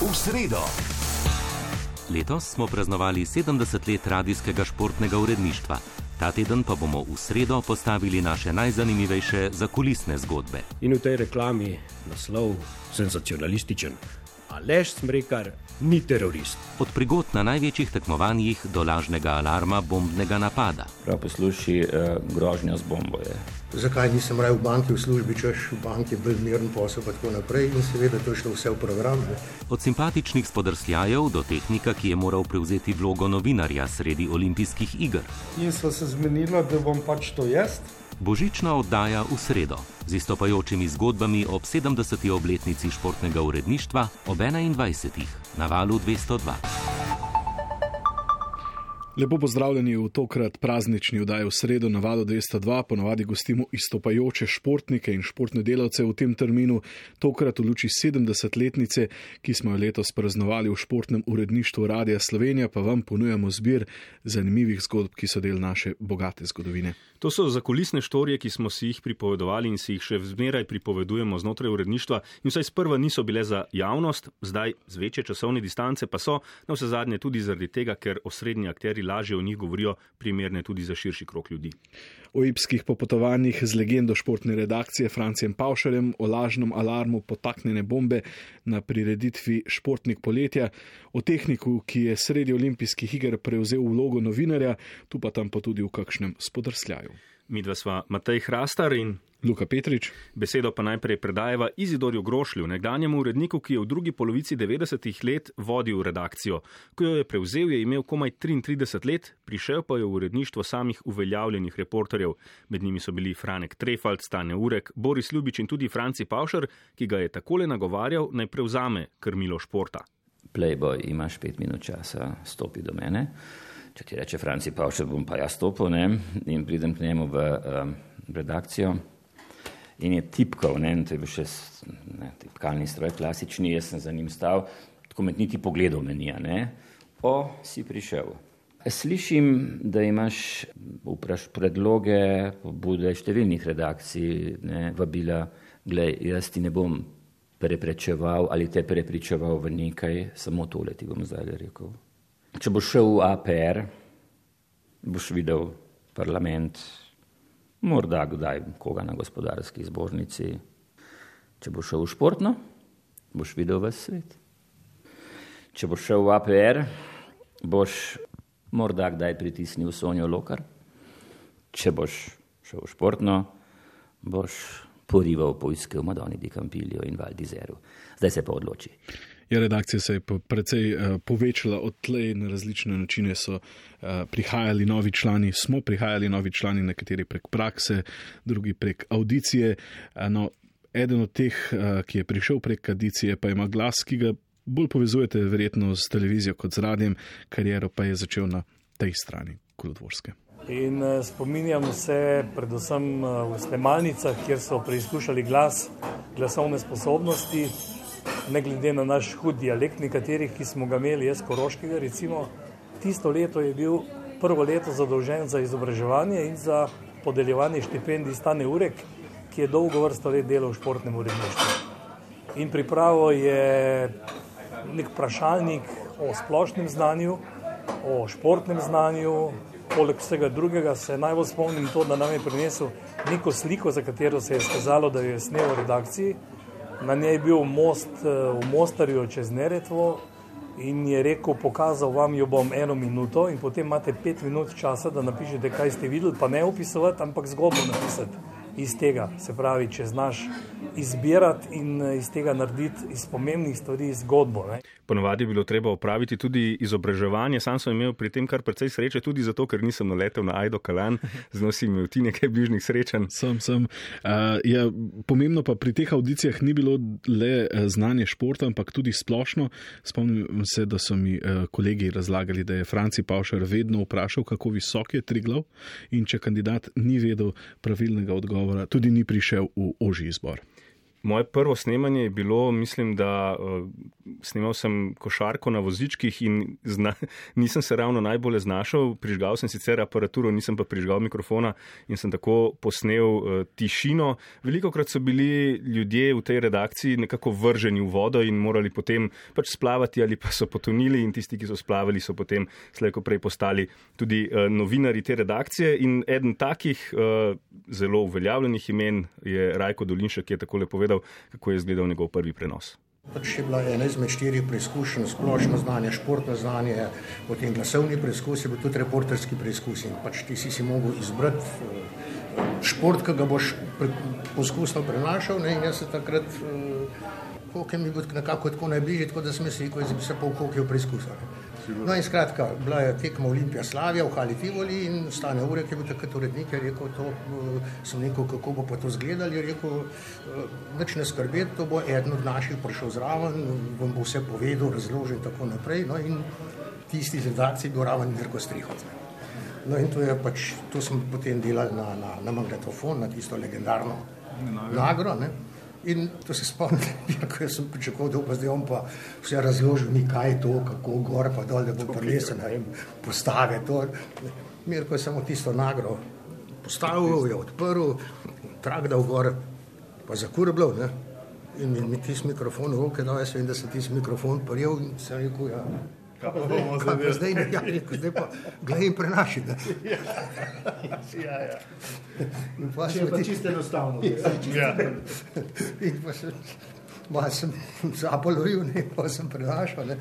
V sredo. Letos smo praznovali 70 let radijskega športnega uredništva. Ta teden pa bomo v sredo postavili naše najzanimivejše zakulisne zgodbe. In v tej reklami naslov senzacionalističen. Aleš Smrekar ni terorist. Od prigod na največjih tekmovanjih do lažnega alarma bombnega napada. Prav posluši eh, grožnja z bombo. Je. Zakaj nisem raje v banki v službi, češ v banki bil miren posel in tako naprej in seveda to je šlo vse v program. Ne. Od simpatičnih spodrsljajev do tehnika, ki je moral prevzeti vlogo novinarja sredi olimpijskih iger. In so se zmenili, da bom pač to jaz. Božična oddaja v sredo z istopajočimi zgodbami ob 70. obletnici športnega uredništva ob 21. na valu 202. Lepo pozdravljeni v tokrat praznični vdaji v sredo na valu 202. Ponovadi gostimo istopajoče športnike in športne delavce v tem terminu, tokrat v luči 70-letnice, ki smo jo letos praznovali v športnem uredništvu Radia Slovenija, pa vam ponujamo zbir zanimivih zgodb, ki so del naše bogate zgodovine. To so zakulisne štorije, ki smo si jih pripovedovali in si jih še zmeraj pripovedujemo znotraj uredništva in vsaj sprva niso bile za javnost, zdaj z večje časovne distance pa so, na vse zadnje tudi zaradi tega, ker osrednji akteri lažje o njih govorijo, primerne tudi za širši krok ljudi. O ipskih popotovanjih z legendo športne redakcije Francijem Pavšarjem, o lažnem alarmu potaknjene bombe na prireditvi Športnik poletja, o tehniku, ki je sredi olimpijskih iger prevzel vlogo novinarja, tu pa tam pa tudi v kakšnem spodrsljaju. Mi dva sva Matej Hrastar in Luka Petrič. Besedo pa najprej predajeva Izidorju Grošlju, nekdanjemu uredniku, ki je v drugi polovici 90-ih let vodil redakcijo. Ko jo je prevzel, je imel komaj 33 let, prišel pa je v uredništvo samih uveljavljenih reporterjev. Med njimi so bili Franek Trefald, Stane Urek, Boris Ljubič in tudi Franci Pavšar, ki ga je takole nagovarjal, naj prevzame krmilo športa. Playboy, imaš pet minut časa, stopi do mene. Če ti reče Franci Pavšar, bom pa jaz stopil ne? in pridem k njemu v um, redakcijo. In je tipkal, ne, to je bil še ne, tipkalni stroj, klasični, jaz sem za njim stal, tako med niti pogledal meni, ne. O, si prišel. Slišim, da imaš vpraš predloge, pobude številnih redakcij, ne, vabila, glej, jaz ti ne bom preprečeval ali te prepričeval v nekaj, samo tole ti bom zdaj rekel. Če boš šel v APR, boš videl parlament, morda kdaj koga na gospodarski zbornici. Če boš šel v športno, boš videl ves svet. Če boš šel v APR, boš morda kdaj pritisnil Sonijo Lokar. Če boš šel v športno, boš porival po iskel Madoni di Campilio in Valdizeru. Zdaj se pa odloči. Ja, redakcija se je precej uh, povečala od tleh na različne načine. So uh, prihajali novi člani, smo prihajali novi člani, nekateri prek prakse, drugi prek audicije. Uh, no, eden od teh, uh, ki je prišel prek audicije, pa ima glas, ki ga bolj povezujete verjetno s televizijo kot z radijem, kariero pa je začel na tej strani kulodvorske. In spominjam se predvsem v snemalnicah, kjer so preizkušali glas, glasovne sposobnosti ne glede na naš hud dialekt, nekaterih, ki smo ga imeli, jaz koroškega, recimo, tisto leto je bil prvo leto zadolžen za izobraževanje in za podeljevanje štipendij Stane Urek, ki je dolgo vrsto let delal v športnem uredništvu. In pripravo je nek vprašalnik o splošnem znanju, o športnem znanju, poleg vsega drugega se najbolj spomnim to, da nam je prinesel neko sliko, za katero se je skazalo, da jo je snel v redakciji, Na njej je bil most eh, v Mostarju čez Neretvo in je rekel, pokazal vam jo bom eno minuto. In potem imate pet minut časa, da napišete, kaj ste videli, pa ne opisovati, ampak zgodbo napisati iz tega. Se pravi, če znaš izbirati in eh, iz tega narediti iz pomembnih stvari zgodbo. Ne. Ponovadi je bilo treba opraviti tudi izobraževanje. Sam sem imel pri tem kar precej sreče, tudi zato, ker nisem naletel na Aido Kalan, z nosi imel ti nekaj bližnjih srečanj. Sem, sem. Uh, ja, pomembno pa pri teh audicijah ni bilo le znanje športa, ampak tudi splošno. Spomnim se, da so mi uh, kolegi razlagali, da je Franci Pavšar vedno vprašal, kako visok je Triglav in če kandidat ni vedel pravilnega odgovora, tudi ni prišel v oži izbor. Moje prvo snemanje je bilo, mislim, da uh, snimal sem košarko na vozičkih in zna, nisem se ravno najbolje znašel. Prižgal sem sicer aparaturo, nisem pa prižgal mikrofona in sem tako posnel uh, tišino. Veliko krat so bili ljudje v tej redakciji nekako vrženi v vodo in morali potem pač splavati ali pa so potonili in tisti, ki so splavali, so potem slejko prej postali tudi uh, novinari te redakcije. In eden takih uh, zelo uveljavljenih imen je Rajko Dolinšek, ki je tako lepo povedal povedal, kako je izgledal njegov prvi prenos. Pač je bila ena izmed štirih preizkušenj, splošno znanje, športno znanje, potem glasovni preizkus, je bil tudi reporterski preizkus. In pač ti si si mogel izbrati eh, šport, ki ga boš poskusno prenašal. Ne? In jaz se takrat, koliko eh, mi bo nekako tako najbližje, tako da sem rekel, da se pol koliko preizkusil. No in skratka, bila je tekma Olimpija Slavija v Hali Tivoli in stane ure, ki je bil takrat urednik, je rekel, to eh, sem rekel, kako bo pa to zgledali, je rekel, nič ne skrbeti, to bo eden od naših prišel zraven, vam bo vse povedal, razložil in tako naprej. No in tisti zadacij bil raven Mirko Strihot. No in to je pač, to smo potem delali na, na, na magnetofon, na tisto legendarno nagro. Ne? In to se spomnim, ko sem pričakoval, da bo zdaj on pa vse razložil, mi kaj je to, kako gor pa dol, da bo prinesel, ne vem, postave to. Mir, ko je samo tisto nagro postavil, je odprl, trak dal gor, pa zakurbljal. In mi tisti mikrofon v roke, da jaz vem, da se tisti mikrofon prijel in sem rekel, ja, Kaj pa zdaj, kaj pa zdaj, ne, ja, rekel, zdaj pa gledaj in prenaši. Ne. Ja, ja. In pa še pa čisto enostavno. Ja. In pa še, malo sem zapolovil, ne, pa sem prenašal. Ne.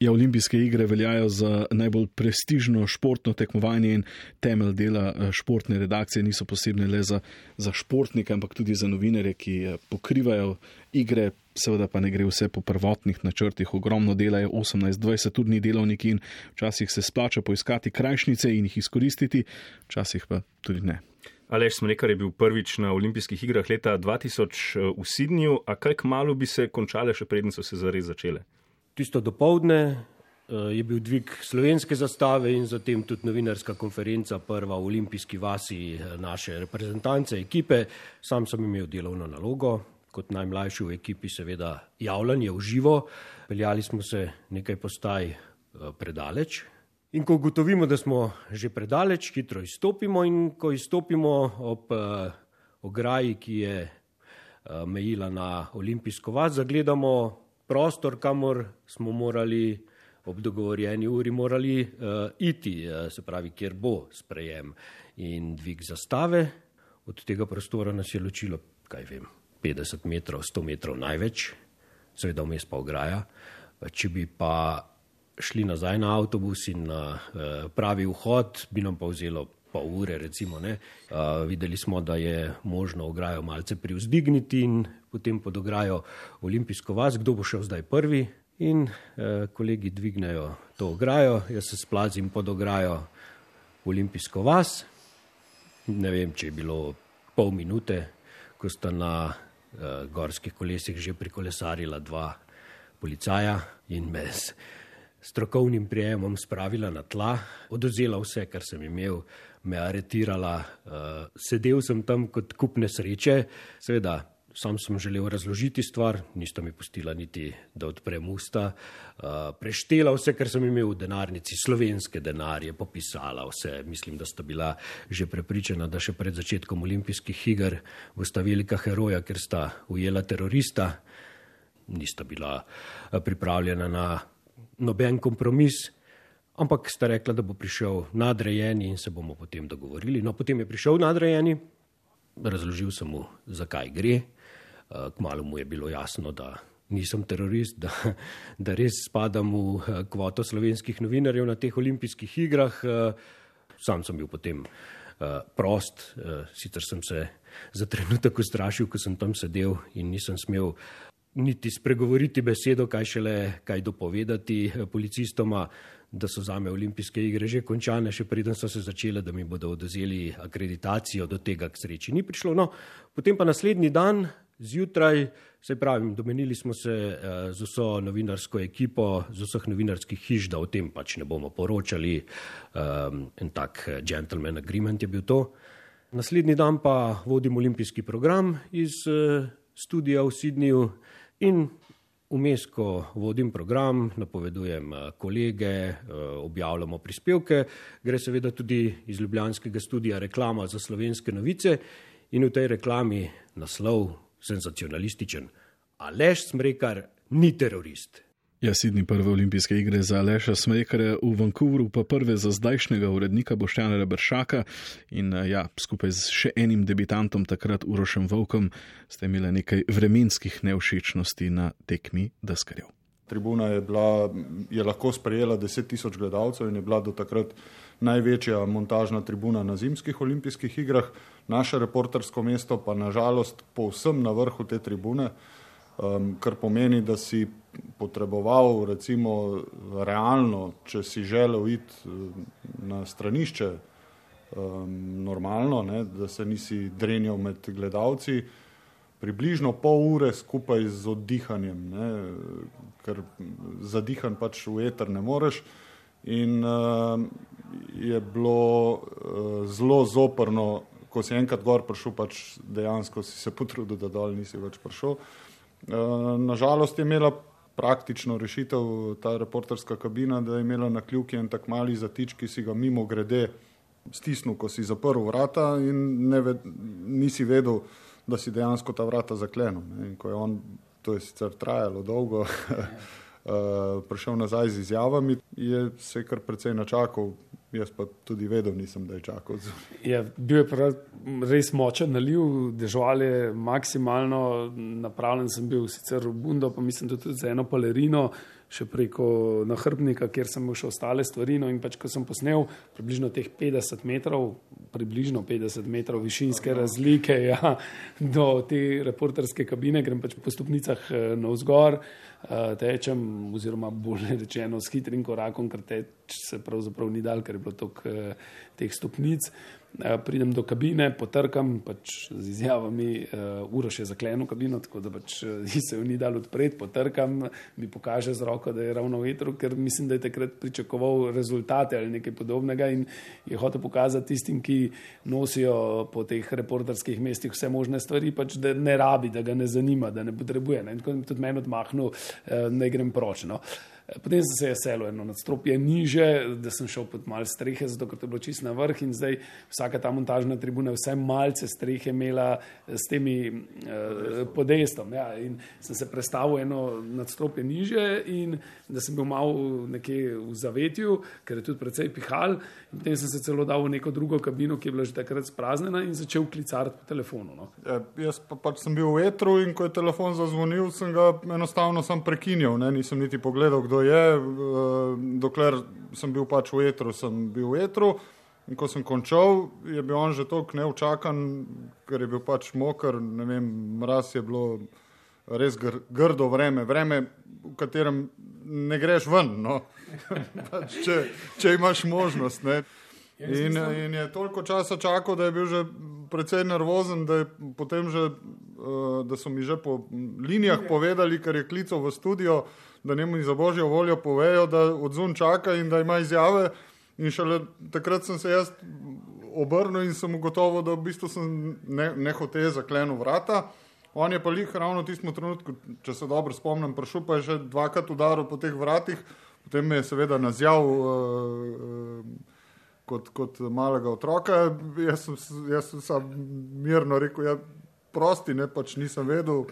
Ja, olimpijske igre veljajo za najbolj prestižno športno tekmovanje in temelj dela eh, športne redakcije niso posebne le za, za športnike, ampak tudi za novinare, ki eh, pokrivajo igre. Seveda pa ne gre vse po prvotnih načrtih, ogromno dela je 18-20 urni delovniki in včasih se splača poiskati krajšnice in jih izkoristiti, včasih pa tudi ne. Alež Smrekar je bil prvič na olimpijskih igrah leta 2000 eh, v Sidnju, a kaj kmalo bi se končale, še preden so se zares začele? Tisto dopoledne je bil dvig slovenske zastave in zatem tudi novinarska konferenca, prva v olimpijski vasi naše reprezentance, ekipe. Sam sem imel delovno nalogo, kot najmlajši v ekipi, seveda javljanje v živo. Peljali smo se nekaj postaj predaleč. In ko ugotovimo, da smo že predaleč, hitro izstopimo in ko izstopimo ob ograji, ki je mejila na olimpijsko vas, zagledamo prostor, kamor smo morali ob dogovorjeni uri morali uh, iti, uh, se pravi, kjer bo sprejem in dvig zastave. Od tega prostora nas je ločilo, kaj vem, 50 metrov, 100 metrov največ, seveda vmes pa ograja. Če bi pa šli nazaj na avtobus in na uh, pravi vhod, bi nam pa vzelo pol ure, recimo. Uh, videli smo, da je možno ograjo malce privzdigniti in potem pod ograjo olimpijsko vas, kdo bo šel zdaj prvi. In uh, kolegi dvignejo to ograjo, jaz se splazim pod ograjo olimpijsko vas. Ne vem, če je bilo pol minute, ko sta na gorskih kolesih že prikolesarila dva policaja in mes strokovnim prijemom spravila na tla, oduzela vse, kar sem imel, me aretirala, uh, sedel sem tam kot kup nesreče, seveda. Sam sem želel razložiti stvar, nista mi pustila niti, da odprem usta. Preštela vse, kar sem imel v denarnici, slovenske denarje, popisala vse. Mislim, da sta bila že prepričana, da še pred začetkom olimpijskih iger bosta velika heroja, ker sta ujela terorista. Nista bila pripravljena na noben kompromis, ampak sta rekla, da bo prišel nadrejeni in se bomo potem dogovorili. No, potem je prišel nadrejeni, razložil sem mu, zakaj gre. Eh, kmalo mu je bilo jasno, da nisem terorist, da, da res spadam v eh, kvoto slovenskih novinarjev na teh olimpijskih igrah. Eh, sam sem bil potem prost, sicer sem se za trenutek ustrašil, ko sem tam sedel in nisem smel niti spregovoriti besedo, kaj šele kaj dopovedati policistoma, da so zame olimpijske igre že končane, še preden so se začele, da mi bodo oduzeli akreditacijo, do tega k sreči ni prišlo. No, potem pa naslednji dan, zjutraj, se pravim, domenili smo se uh, z vso novinarsko ekipo, z vseh novinarskih hiš, da o tem pač ne bomo poročali. Um, en tak eh, gentleman agreement je bil to. Naslednji dan pa vodim olimpijski program iz uh, studia v Sydneyju in vmes, ko vodim program, napovedujem eh, kolege, eh, objavljamo prispevke, gre seveda tudi iz Ljubljanskega studia reklama za slovenske novice in v tej reklami naslov senzacionalističen. Aleš Smrekar ni terorist. Ja, Sidni prve olimpijske igre za Leša Smrekarja v Vancouvru, pa prve za zdajšnjega urednika Boštjana Rebršaka in eh, ja, skupaj z še enim debitantom, takrat Urošem Volkom, ste imeli nekaj vremenskih neušečnosti na tekmi deskarjev. Tribuna je, bila, je lahko sprejela 10 tisoč gledalcev in je bila do takrat največja montažna tribuna na zimskih olimpijskih igrah. Naše reportersko mesto pa nažalost povsem na vrhu te tribune um, kar pomeni, da si potreboval, recimo, realno, če si želel iti na stranišče, um, normalno, ne, da se nisi drenjal med gledalci, približno pol ure skupaj z oddihanjem, ne, ker zadihan pač v eter ne moreš. In uh, je bilo uh, zelo zoprno, ko si enkrat gor prišel, pač dejansko si se potrudil, da dol nisi več prišel. Eh, Nažalost je imela praktično rešitev ta reporterska kabina, da je imela na kljuki en tak mali zatič, ki si ga mimo grede stisnil, ko si zaprl vrata in ve, nisi vedel, da si dejansko ta vrata zaklenil. In ko je on, to je sicer trajalo dolgo, eh, prišel nazaj z izjavami, je se kar precej načakal, jaz pa tudi vedel nisem, da je čakal. Je, bil je res močen naliv, dežval je maksimalno, napravljen sem bil sicer v Bundo, pa mislim tudi za eno palerino, še preko nahrbnika, kjer sem še ostale stvari. No in pač, ko sem posnel približno teh 50 metrov, približno 50 metrov višinske razlike ja, do te reporterske kabine, grem pač po stopnicah eh, na vzgor. Eh, tečem, oziroma bolje rečeno, s hitrim korakom, ker teč se pravzaprav ni dal, ker je bilo toliko eh, teh stopnic. Eh, pridem do kabine, potrkam pač z izjavami, uh, uro še zaklenil kabino, tako da pač se jo ni dal odpreti, potrkam, mi pokaže z roko, da je ravno vetro, ker mislim, da je takrat pričakoval rezultate ali nekaj podobnega in je hotel pokazati tistim, ki nosijo po teh reporterskih mestih vse možne stvari, pač da ne rabi, da ga ne zanima, da ne potrebuje. Ne? In tako je tudi meni odmahnil, uh, da grem proč. No? Uh, Potem sem se selil eno nadstropje niže, da sem šel pod mal strehe, zato ker je bilo čisto na vrh in zdaj vsaka ta montažna tribuna je vsaj malce strehe imela s temi uh, podestom. Ja, in sem se prestavil eno nadstropje niže in da sem bil mal nekje v zavetju, ker je tudi precej pihal. In potem sem se celo dal v neko drugo kabino, ki je bila že takrat spraznjena in začel klicati po telefonu. No. Ja, jaz pa pač sem bil v etru in ko je telefon zazvonil, sem ga enostavno sam prekinil, ne? nisem niti pogledal, kdo je, eh, dokler sem bil pač v etru, sem bil v etru. In ko sem končal, je bil on že tako neučakan, ker je bil pač moker, ne vem, mraz je bilo res gr grdo vreme, vreme, v katerem ne greš ven, no. pač če, če imaš možnost. Ne. In, in je toliko časa čakal, da je bil že precej nervozen, da, potem že, uh, da so mi že po linijah povedali, ker je klical v studio, da njemu za božjo voljo povejo, da odzun čaka in da ima izjave. In šele takrat sem se jaz obrnil in sem ugotovil, da v bistvu sem ne, ne hotel zakleniti vrata. On je pa jih ravno v tistem trenutku, če se dobro spomnim, prišel pa je že dvakrat udaril po teh vratih, potem me je seveda nazjal uh, uh, kot, kot malega otroka. Jaz sem, jaz sem sam mirno rekel, ja, prosti, ne pač nisem vedel,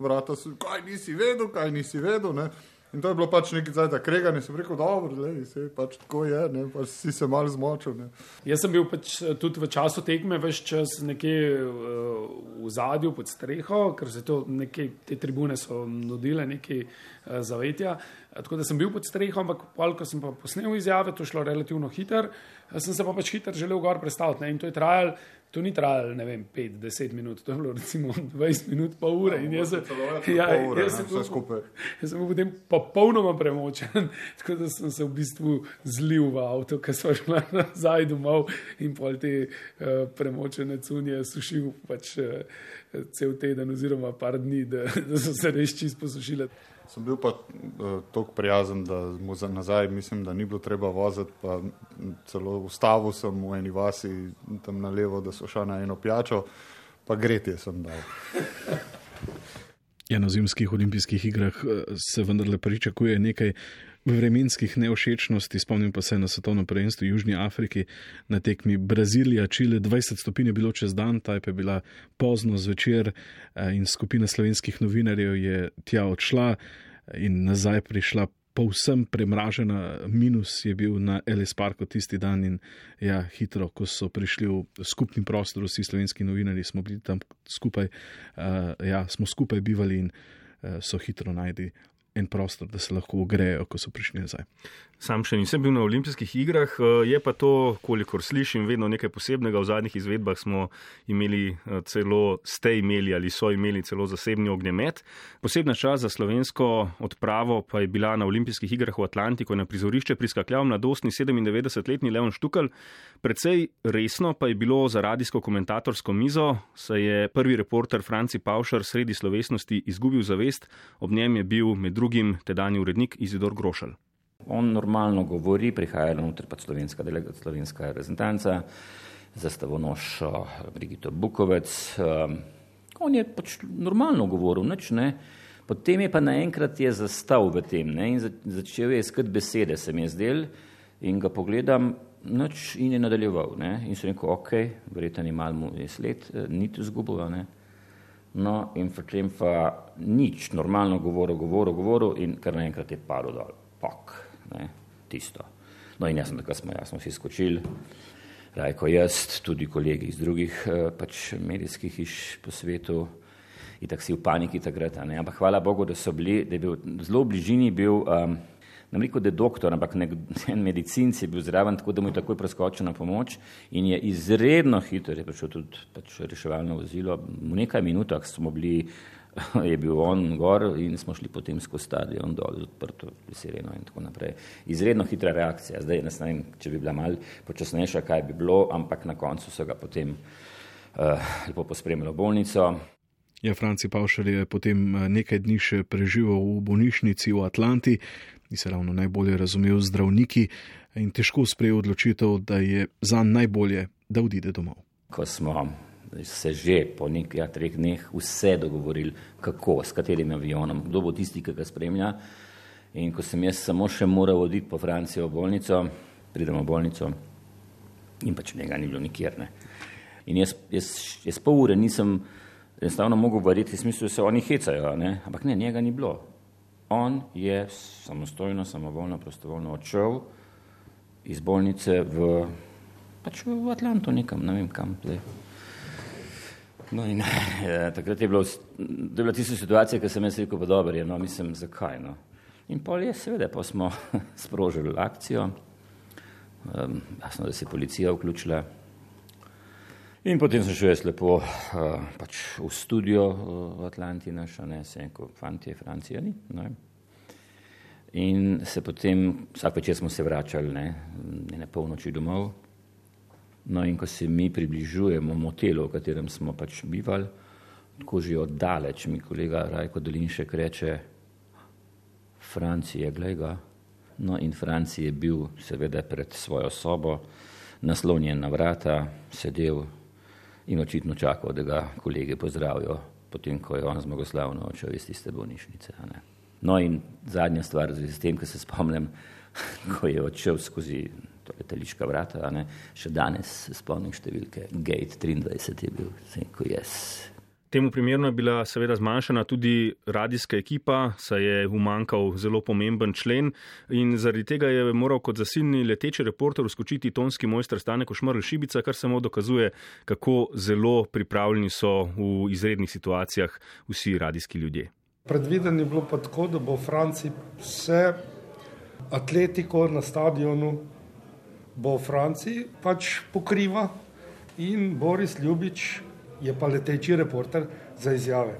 vrata so, kaj nisi vedel, kaj nisi vedel. Ne. In to je bilo pač nekaj zdaj, da kreganje, sem rekel, dobro, le, se pač tako je, ne, pač si se mal zmočil. Ne. Jaz sem bil pač eh, tudi v času tekme več čas nekje uh, v zadju pod streho, ker se to nekaj, te tribune so nudile nekaj uh, zavetja. Tako da sem bil pod streho, ampak pol, ko sem pa posnel izjave, to šlo relativno hiter, sem se pa pač hiter želel gor predstaviti. Ne, in to je trajalo To ni trajalo, ne vem, 5-10 minut, to je bilo recimo 20 minut, pa ure. Ja, jaz, ja, ure, jaz, sem bil, jaz sem bil potem popolnoma premočen, tako da sem se v bistvu zlil v avto, ker so šli nazaj domov in pol te uh, premočene cunje sušil pač uh, cel teden oziroma par dni, da, da so se res čisto posušile. Sem bil pa uh, tako prijazen, da mu za nazaj mislim, da ni bilo treba voziti. Celo ustavil sem v eni vasi tam na levo, da so šli na eno pijačo, pa gretje sem dal. Ja, na zimskih olimpijskih igrah se vendarle pričakuje nekaj vremenskih neošečnosti. Spomnim pa se na svetovno prvenstvo v Južni Afriki na tekmi Brazilija, Čile, 20 stopinj je bilo čez dan, ta je pa bila pozno zvečer in skupina slovenskih novinarjev je tja odšla in nazaj prišla povsem premražena, minus je bil na LS Parku tisti dan in ja, hitro, ko so prišli v skupni prostor, vsi slovenski novinari smo bili tam skupaj, uh, ja, smo skupaj bivali in uh, so hitro najdi en prostor, da se lahko ogrejejo, ko so prišli nazaj. Sam še nisem bil na olimpijskih igrah, eh, je pa to, kolikor slišim, vedno nekaj posebnega. V zadnjih izvedbah smo imeli eh, celo, ste imeli ali so imeli celo zasebni ognjemet. Posebna čas za slovensko odpravo pa je bila na olimpijskih igrah v Atlantiku na prizorišče priskakljal mladostni 97-letni Leon Štukal. Predvsej resno pa je bilo za radijsko komentatorsko mizo, saj je prvi reporter Franci Paušar sredi slovesnosti izgubil zavest, ob njem je bil med drugim tedajni urednik Izidor Grošal. On normalno govori, prihaja noter pa slovenska delegacija, slovenska reprezentanca, zastavonoš Brigito Bukovec. Um, on je pač normalno govoril, nič ne. Potem je pa naenkrat je zastal v tem ne, in začel je iskati besede, se mi je zdel in ga pogledam, nič in je nadaljeval. Ne. In sem rekel, ok, verjetno ni mal mu je sled, eh, ni tu zgubil. Ne. No, in potem pa nič, normalno govoril, govoril, govoril in kar naenkrat je padel dol. Pak ne, tisto. No in jaz sem takrat smo, jaz smo vsi skočili, Rajko jaz, tudi kolegi iz drugih eh, pač medijskih hiš po svetu, in tako si v paniki takrat, ne, ampak hvala Bogu, da so bili, da je bil zelo v bližini bil, um, nam rekel, da je doktor, ampak nek, en medicinc je bil zraven, tako da mu je takoj preskočil na pomoč in je izredno hitro, je prišel tudi pač reševalno vozilo, v nekaj minutah smo bili je bil on gor in smo šli potem skozi stadion dol odprto sireno in tako naprej. Izredno hitra reakcija. Zdaj ne vem, če bi bila mal počasnejša, kaj bi bilo, ampak na koncu so ga potem uh, lepo pospremili v bolnico. Ja, Franci Pavšar je potem eh, nekaj dni še preživel v bolnišnici v Atlanti, ni se ravno najbolje razumel z zdravniki in težko sprejel odločitev, da je za najbolje, da odide domov. Ko smo se že po nekaj ja, treh dneh vse dogovorili, kako, s katerim avionom, kdo bo tisti, ki ga spremlja. In ko sem jaz samo še moral oditi po Francijo v bolnico, pridemo v bolnico in pač njega ni bilo nikjer. Ne. In jaz, jaz, jaz pol ure nisem enostavno mogel verjeti, smislu, da se oni hecajo, ne. ampak ne, njega ni bilo. On je samostojno, samovoljno, prostovoljno odšel iz bolnice v, pač v Atlanto nekam, ne vem kam zdaj. No in eh, takrat je, bilo, je bila tista situacija, ki sem jaz rekel, pa dobro je, no mislim, zakaj. No. In pol je seveda, pa smo sprožili akcijo, um, jasno, da se je policija vključila. In potem sem šel jaz lepo uh, pač v studio uh, v Atlanti, naš, ne, se enko fantje, Francija ni. Ne. In se potem, vsak večer smo se vračali, ne, ne polnoči domov. No, in ko se mi približujemo motelu, v katerem smo pač bivali, tako že oddaleč mi kolega Rajko Dolinšek reče, Franci je glega. No, in Franci je bil seveda pred svojo sobo, naslonjen na vrata, sedel in očitno čakal, da ga kolege pozdravijo, potem ko je on zmagoslavno odšel iz tiste bolnišnice. No, in zadnja stvar, z tem, ki se spomnim, ko je odšel skozi letališka vrata, ne? še danes se spomnim številke, Gate 23 je bil, ko jaz. Temu primerno je bila seveda zmanjšana tudi radijska ekipa, saj je umankal zelo pomemben člen in zaradi tega je moral kot zasilni leteči reporter uskočiti tonski mojster Stane Košmrl Šibica, kar samo dokazuje, kako zelo pripravljeni so v izrednih situacijah vsi radijski ljudje. Predviden je bilo pa tako, da bo Franci vse atletiko na stadionu bo v Franciji pač pokriva. In Boris Ljubič je pa leteči reporter za izjave.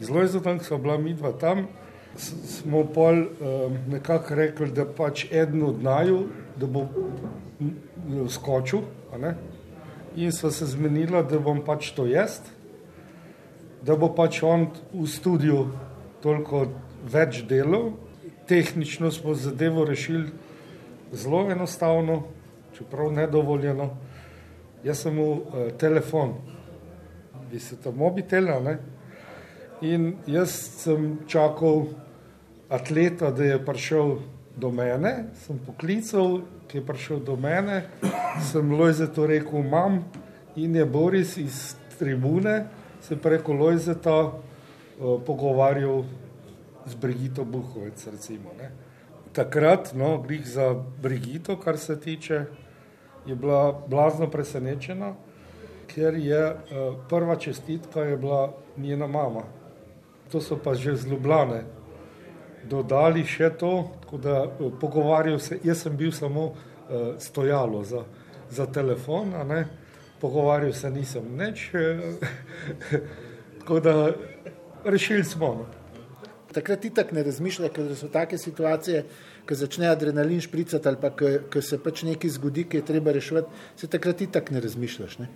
Zelo je zato, ker so bila mi dva tam, smo pol um, nekako rekli, da pač eden od naju, da bo skočil in sva se zmenila, da bom pač to jaz, da bo pač on v studiu toliko več delal, tehnično smo zadevo rešili zelo enostavno, čeprav nedovoljeno. Jaz sem mu uh, telefon, bi se to mobitel, ne? In jaz sem čakal atleta, da je prišel do mene, sem poklical, ki je prišel do mene, sem Lojzetu rekel, imam in je Boris iz tribune se preko Lojzeta uh, pogovarjal z Brigito Buhovec. Recimo, Takrat, no, glih za Brigito, kar se tiče, je bila blazno presenečena, ker je uh, prva čestitka je bila njena mama. To so pa že zlubljane. Dodali še to, da uh, pogovarjal se, jaz sem bil samo uh, stojalo za, za telefon, pogovarjal se nisem nič, tako da rešili smo. No. Takrat ti tako ne razmišljaš, ker so take situacije, ko začne adrenalin špricati ali pa ko se pač nekaj zgodi, ki je treba rešiti, se takrat ti tako ne razmišljaš. Ne?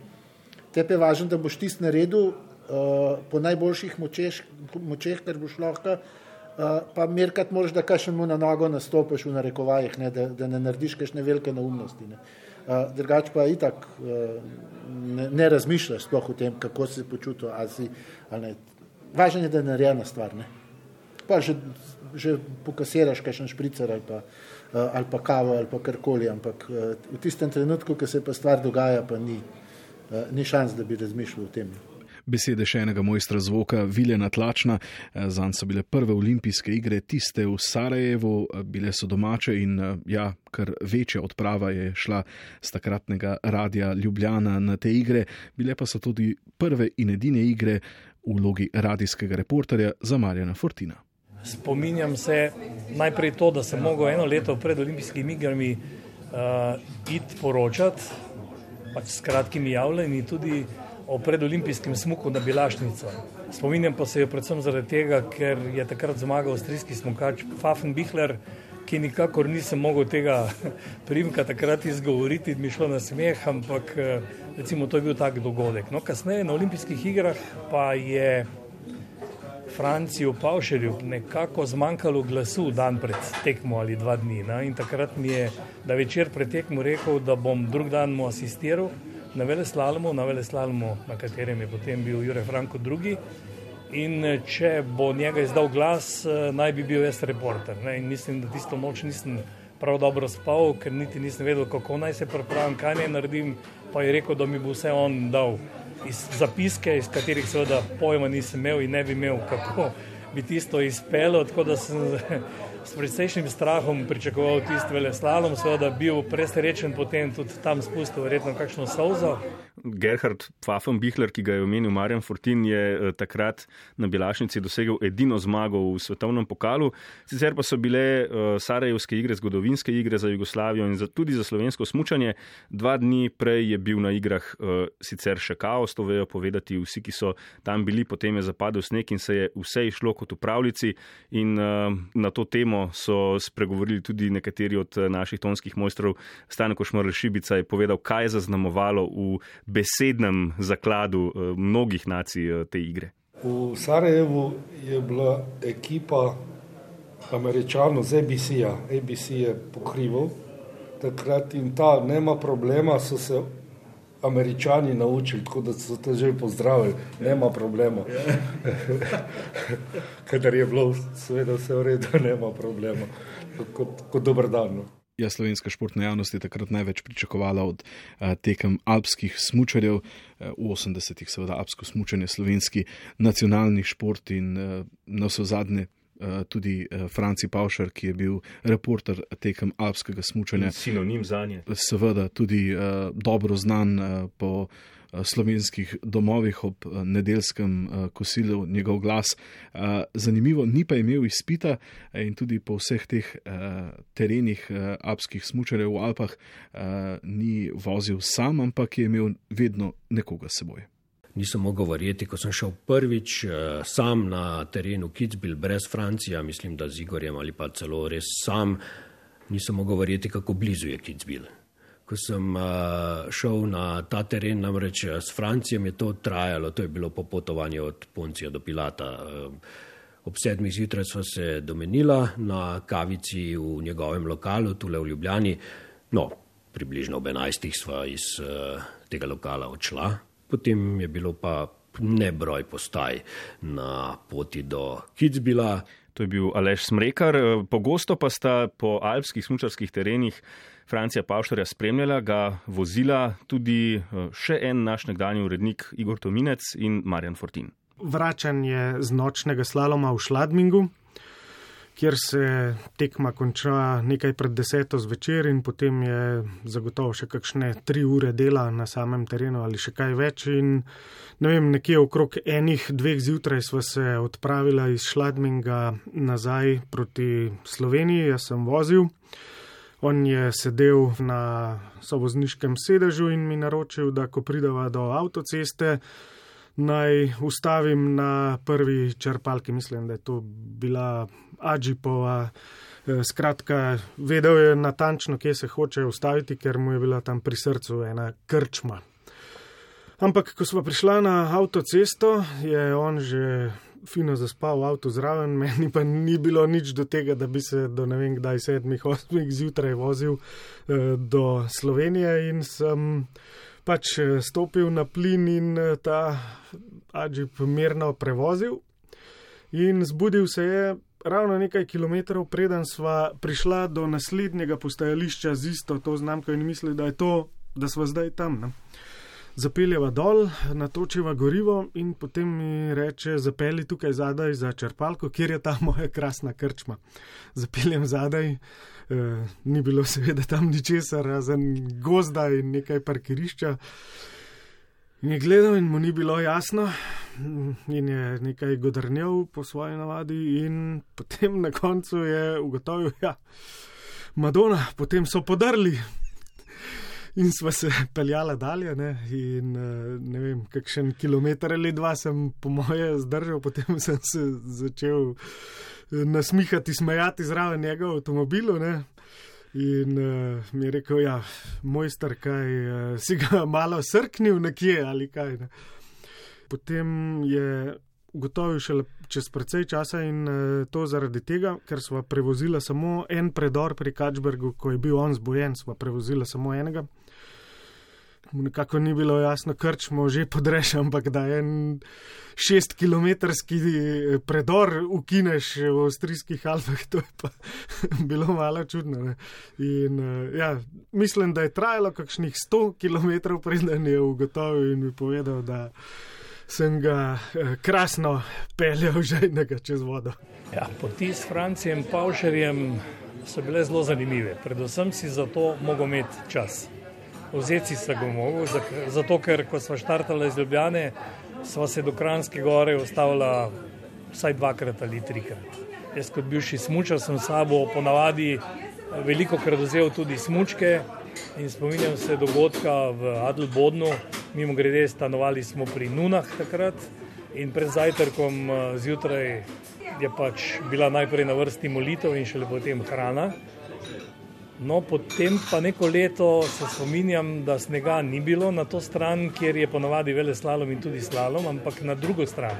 Tepe je važno, da boš ti naredil uh, po najboljših močeh, močeh kar boš lahko, uh, pa merkat moraš, da kašem mu na nogo nastopiš v narekovajih, ne, da, da ne narediš kakšne velike neumnosti. Ne. Uh, drugač pa itak uh, ne, ne razmišljaš sploh o tem, kako se počutiš, ali si, ali ne. Važno je, da je narejena stvar. Ne. Pa že, že pokasiraš kakšen špricer ali pa, uh, ali pa kavo ali pa karkoli, ampak uh, v tistem trenutku, ko se pa stvar dogaja, pa ni. Eh, ni šans, da bi razmišljal o tem. Besede še enega mojstra zvoka, Viljena Tlačna, eh, zanj so bile prve olimpijske igre, tiste v Sarajevu, eh, bile so domače in ja, kar večja odprava je šla z takratnega radia Ljubljana na te igre, bile pa so tudi prve in edine igre v vlogi radijskega reporterja za Marjana Fortina. Spominjam se najprej to, da sem mogel eno leto pred olimpijskimi igrami uh, iti poročati pač s kratkimi javljanji tudi o predolimpijskem smuku na Bilašnico. Spominjam pa se jo predvsem zaradi tega, ker je takrat zmagal avstrijski smukač Fafen Bihler, ki nikakor nisem mogel tega primka takrat izgovoriti, mi šlo na smeh, ampak recimo to je bil tak dogodek. No, kasneje na olimpijskih igrah pa je Franciju Pavšerju nekako zmanjkalo glasu dan pred tekmo ali dva dni. Na? In takrat mi je, da večer pred tekmo rekel, da bom drug dan mu asistiral na Veleslalomu, na Veleslalomu, na katerem je potem bil Jure Franko drugi. In če bo njega izdal glas, naj bi bil jaz reporter. Ne? In mislim, da tisto noč nisem prav dobro spal, ker niti nisem vedel, kako naj se pripravim, kaj naj naredim, pa je rekel, da mi bo vse on dal iz zapiske, iz katerih seveda pojma nisem imel in ne bi imel, kako bi tisto izpelo, tako da sem s precejšnjim strahom pričakoval tisti veleslalom, seveda bil presrečen, potem tudi tam spustil verjetno kakšno solzo. Gerhard Pfaffenbichler, ki ga je omenil Marjan Fortin, je eh, takrat na Bilašnici dosegel edino zmago v svetovnem pokalu. Sicer pa so bile uh, Sarajevske igre zgodovinske igre za Jugoslavijo in za, tudi za slovensko smučanje. Dva dni prej je bil na igrah uh, sicer še kaos, to vejo povedati vsi, ki so tam bili, potem je zapadel sneg in se je vse išlo kot v pravljici. In na to temo so spregovorili tudi nekateri od naših tonskih mojstrov. Stanko Šmorl Šibica je povedal, kaj je zaznamovalo v besednem zakladu eh, mnogih nacij eh, te igre. V Sarajevu je bila ekipa američanov z ABC-ja, ABC je pokrival takrat in ta nema problema, so se američani naučili, tako da so te že pozdravili, nema problema. Kadar je bilo, seveda vse v redu, nema problema, kot, kot dober dan. No je slovenska športna javnost takrat največ pričakovala od uh, tekem alpskih smočarjev, uh, v 80-ih, seveda, alpsko smočanje, slovenski nacionalni šport in uh, na vse zadnje. Tudi Franci Pavšar, ki je bil reporter tekem alpskega smočanja. Sinonim za nje. Seveda, tudi uh, dobro znan uh, po uh, Eh, slovenskih domovih ob eh, nedeljskem eh, kosilu njegov glas. Zanimivo, ni pa imel izpita in tudi po vseh teh terenih alpskih smučarjev v Alpah ni vozil sam, ampak je imel vedno nekoga s seboj. Nisem mogel verjeti, ko sem šel prvič sam na terenu Kitzbil brez Francija, mislim, da z Igorjem ali pa celo res sam, nisem mogel verjeti, kako blizu je Kitzbil ko sem uh, šel na ta teren, namreč s Francijem je to trajalo, to je bilo popotovanje od Poncija do Pilata. Uh, ob sedmih zjutraj sva se domenila na kavici v njegovem lokalu, tule v Ljubljani. No, približno ob enajstih sva iz uh, tega lokala odšla. Potem je bilo pa nebroj postaj na poti do Kitzbila. To je bil Aleš Smrekar. Pogosto pa sta po alpskih smučarskih terenih Francija Pavšarja spremljala, ga vozila tudi še en naš nekdanji urednik Igor Tominec in Marjan Fortin. Vračanje z nočnega slaloma v Šladmingu, kjer se tekma konča nekaj pred deseto zvečer in potem je zagotovo še kakšne tri ure dela na samem terenu ali še kaj več. In ne vem, nekje okrog enih, dveh zjutraj sva se odpravila iz Šladminga nazaj proti Sloveniji, jaz sem vozil. On je sedel na sovozniškem sedežu in mi naročil, da ko prideva do avtoceste, naj ustavim na prvi črpalki. Mislim, da je to bila Ađipova. Skratka, vedel je natančno, kje se hoče ustaviti, ker mu je bila tam pri srcu ena krčma. Ampak, ko smo prišli na avtocesto, je on že fino zaspal v avtu zraven, meni pa ni bilo nič do tega, da bi se do ne vem kdaj sedmih, osmih zjutraj vozil eh, do Slovenije in sem pač stopil na plin in ta Ađip mirno prevozil. In zbudil se je ravno nekaj kilometrov, preden sva prišla do naslednjega postajališča z isto to znamko in mislili, da je to, da sva zdaj tam. Ne. Zapeljeva dol, natočiva gorivo in potem mi reče: Zapelji tukaj zadaj za črpalko, kjer je ta moja krasna krčma. Zapeljem zadaj, e, ni bilo seveda tam ničesar, razen gozda in nekaj parkirišča. In je gledal, in mu ni bilo jasno, in je nekaj godrnil po svoji navadi, in potem na koncu je ugotovil, ja, Madona, potem so podrli. In sva se peljala dalje, ne, in ne vem, kakšen kilometr ali dva sem, po moje, zdržal, potem sem se začel nasmihati, smejati zraven njega v avtomobilu. Ne. In uh, mi je rekel, ja, mojster, kaj uh, si ga malo srknil nekje ali kaj. Ne. Potem je ugotovil šele čez precej časa in uh, to zaradi tega, ker smo prevozili samo en predor pri Kačbergu, ko je bil on zbojen, smo prevozili samo enega nekako ni bilo jasno, krčmo že podreš, ampak da en šest kilometrski eh, predor ukineš v avstrijskih Alpah, to je pa bilo malo čudno. In eh, ja, mislim, da je trajalo kakšnih sto kilometrov, preden je ugotovil in mi povedal, da sem ga eh, krasno peljal žejnega čez vodo. Ja, poti s Francijem Pavšerjem so bile zelo zanimive, predvsem si za to mogel imeti čas vzeti se ga mogel, zato ker ko smo štartali iz Ljubljane, smo se do Kranske gore ustavili vsaj dvakrat ali trikrat. Jaz kot bivši smučar sem sabo ponavadi veliko krat vzel tudi smučke in spominjam se dogodka v Adelbodnu, mimo grede stanovali smo pri Nunah takrat in pred zajtrkom eh, zjutraj je pač bila najprej na vrsti molitev in šele potem hrana. No, potem pa neko leto se spominjam, da snega ni bilo na to stran, kjer je ponovadi vele slalom in tudi slalom, ampak na drugo stran.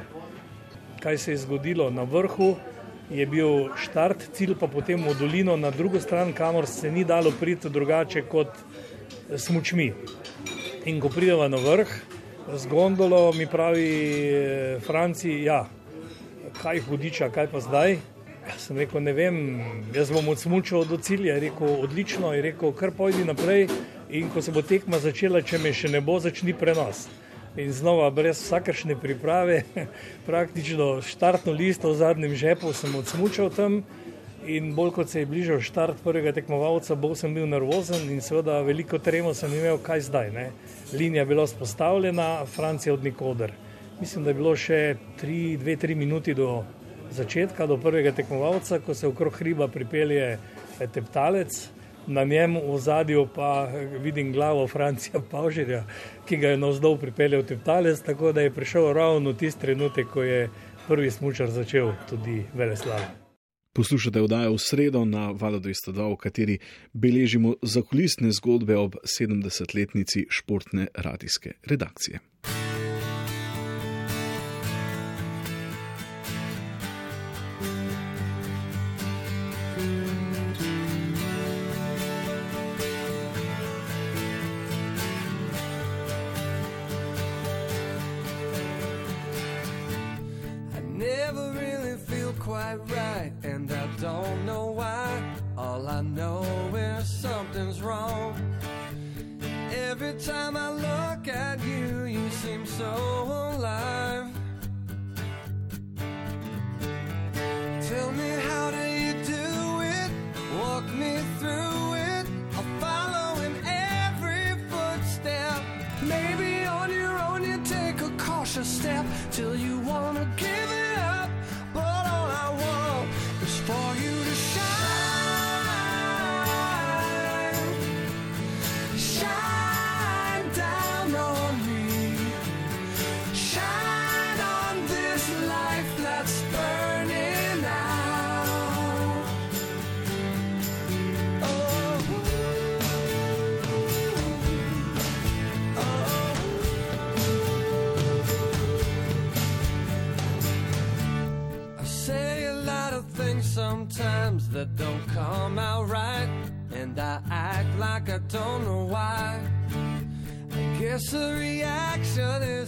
Kaj se je zgodilo? Na vrhu je bil štart, cilj pa potem v dolino na drugo stran, kamor se ni dalo priti drugače kot smučmi. In ko prideva na vrh z gondolo, mi pravi Franci, ja, kaj hudiča, kaj pa zdaj? Jaz sem rekel, ne vem, jaz bom odsmučal do cilja. Je rekel, odlično, je rekel, kar pojdi naprej. In ko se bo tekma začela, če me še ne bo, začni prenos. In znova, brez vsakršne priprave, praktično štartno listo v zadnjem žepu sem odsmučal tam. In bolj kot se je bližal štart prvega tekmovalca, bolj sem bil nervozen in seveda veliko tremo sem imel, kaj zdaj. Ne? Linija je bila spostavljena, Francija od nikoder. Mislim, da je bilo še 2-3 minuti do začetka, do prvega tekmovalca, ko se okrog hriba pripelje teptalec, na njem v zadju pa vidim glavo Francija Pavžirja, ki ga je navzdol pripeljal teptalec, tako da je prišel ravno tisti trenutek, ko je prvi smučar začel tudi veleslav. Poslušate vdajo v sredo na Valo 202, v kateri beležimo zakulisne zgodbe ob 70-letnici športne radijske redakcije. That don't come out right, and I act like I don't know why. I guess the reaction is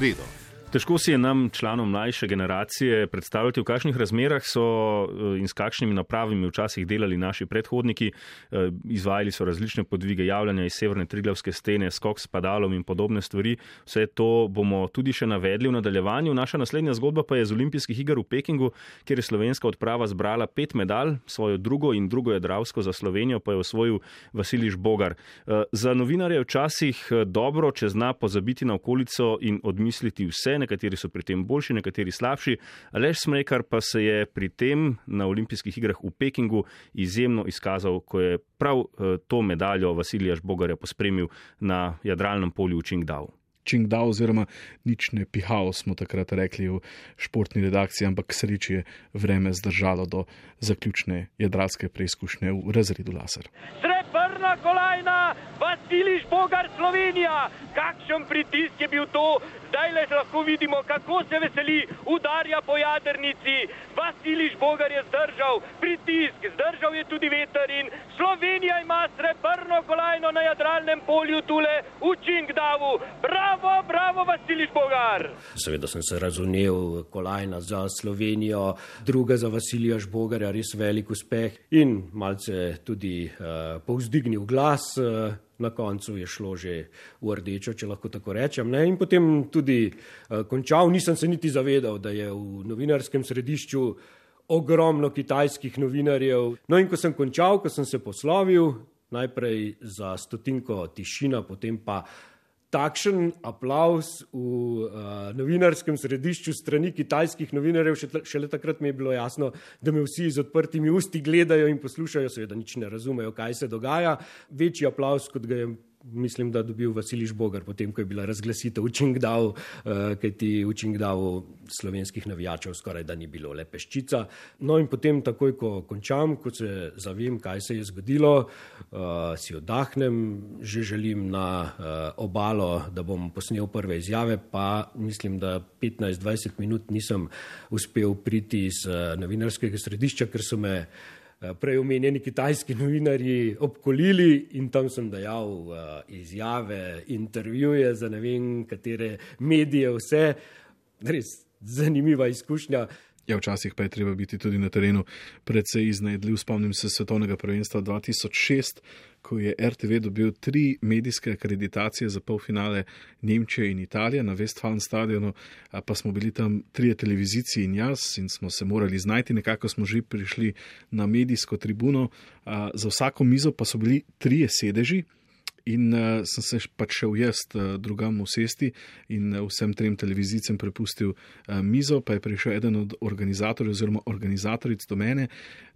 me. Težko si je nam, članom mlajše generacije, predstavljati, v kakšnih razmerah so eh, in s kakšnimi napravami včasih delali naši predhodniki. Eh, Izvajali so različne podvige javljanja iz severne Triglavske stene, skok s padalom in podobne stvari. Vse to bomo tudi še navedli v nadaljevanju. Naša naslednja zgodba pa je z olimpijskih iger v Pekingu, kjer je slovenska odprava zbrala pet medalj, svojo drugo in drugo jedravsko za Slovenijo pa je osvojil Vasiliš Bogar. Eh, Za novinarje je včasih dobro, če zna pozabiti na okolico in odmisliti vse, nekateri so pri tem boljši, nekateri slabši. Aleš Smrekar pa se je pri tem na olimpijskih igrah v Pekingu izjemno izkazal, ko je prav eh, to medaljo Vasilija Žbogarja pospremil na jadralnem polju v Čingdao. Čingdao, oziroma nič ne pihal, smo takrat rekli v športni redakciji, ampak k sreči je vreme zdržalo do zaključne jadralske preizkušnje v razredu laser. Srebrna kolajna, Vasiliš Bogar Slovenija. Kakšen pritisk je bil to? Zdaj le lahko vidimo, kako se veseli, udarja po jadrnici. Vasiliš Bogar je zdržal pritisk, zdržal je tudi veter in Slovenija ima srebrno kolajno na jadralnem polju tule v Čingdavu. Bravo, bravo, Vasiliš Bogar. Seveda sem se razumel, kolajna za Slovenijo, druga za Vasilija Žbogarja, res velik uspeh in malce tudi uh, povzdignil glas. Uh, Na koncu je šlo že v rdečo, če lahko tako rečem. Ne? In potem tudi uh, končal, nisem se niti zavedal, da je v novinarskem središču ogromno kitajskih novinarjev. No in ko sem končal, ko sem se poslovil, najprej za stotinko tišina, potem pa takšen aplaus v uh, novinarskem središču strani kitajskih novinarjev, še, šele takrat mi je bilo jasno, da me vsi z odprtimi usti gledajo in poslušajo, seveda nič ne razumejo, kaj se dogaja. Večji aplaus, kot ga je mislim, da dobil Vasiliš Bogar, potem, ko je bila razglasitev v Čingdao, uh, kaj ti v Čingdao slovenskih navijačev skoraj da ni bilo, le peščica. No in potem, takoj ko končam, ko se zavem, kaj se je zgodilo, uh, si oddahnem, že želim na uh, obalo, da bom posnel prve izjave, pa mislim, da 15-20 minut nisem uspel priti iz novinarskega središča, ker so me prej omenjeni kitajski novinarji obkolili in tam sem dejal uh, izjave, intervjuje za ne vem katere medije, vse. Res zanimiva izkušnja. Ja, včasih pa je treba biti tudi na terenu precej iznajdljiv. Spomnim se svetovnega prvenstva 2006, ko je RTV dobil tri medijske akreditacije za polfinale Nemčije in Italije na Westfalen stadionu, pa smo bili tam trije televizijci in jaz in smo se morali znajti, nekako smo že prišli na medijsko tribuno, za vsako mizo pa so bili trije sedeži. In uh, sem se pač šel jaz uh, drugam v sesti in uh, vsem trem televizijcem prepustil uh, mizo, pa je prišel eden od organizatorjev oziroma organizatoric do mene,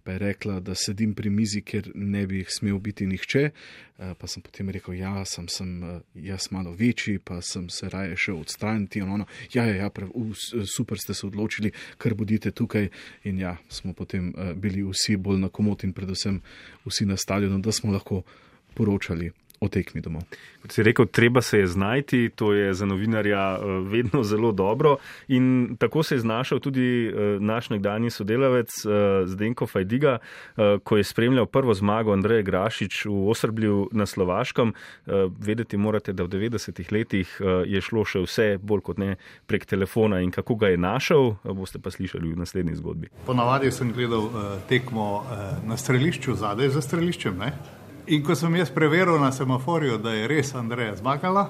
pa je rekla, da sedim pri mizi, ker ne bi smel biti nihče. Uh, pa sem potem rekel, ja, sem, sem uh, jaz malo večji, pa sem se raje šel odstraniti. Ono, ja, ja, ja prav, uh, super ste se odločili, kar bodite tukaj. In ja, smo potem uh, bili vsi bolj na komod in predvsem vsi na stadionu, da smo lahko poročali o tekmi domov. Kot si rekel, treba se je znajti, to je za novinarja eh, vedno zelo dobro. In tako se je znašel tudi eh, naš nekdani sodelavec eh, Zdenko Fajdiga, ko je spremljal prvo zmago Andreja Grašič v Osrblju na Slovaškem. Vedeti morate, da v 90-ih letih je šlo še vse bolj kot ne prek telefona in kako ga je našel, boste pa slišali v naslednji zgodbi. Ponavadi sem gledal tekmo na strelišču, zadaj za streliščem. Ne? In ko sem jaz preveril na semaforju, da je res Andreja zmagala,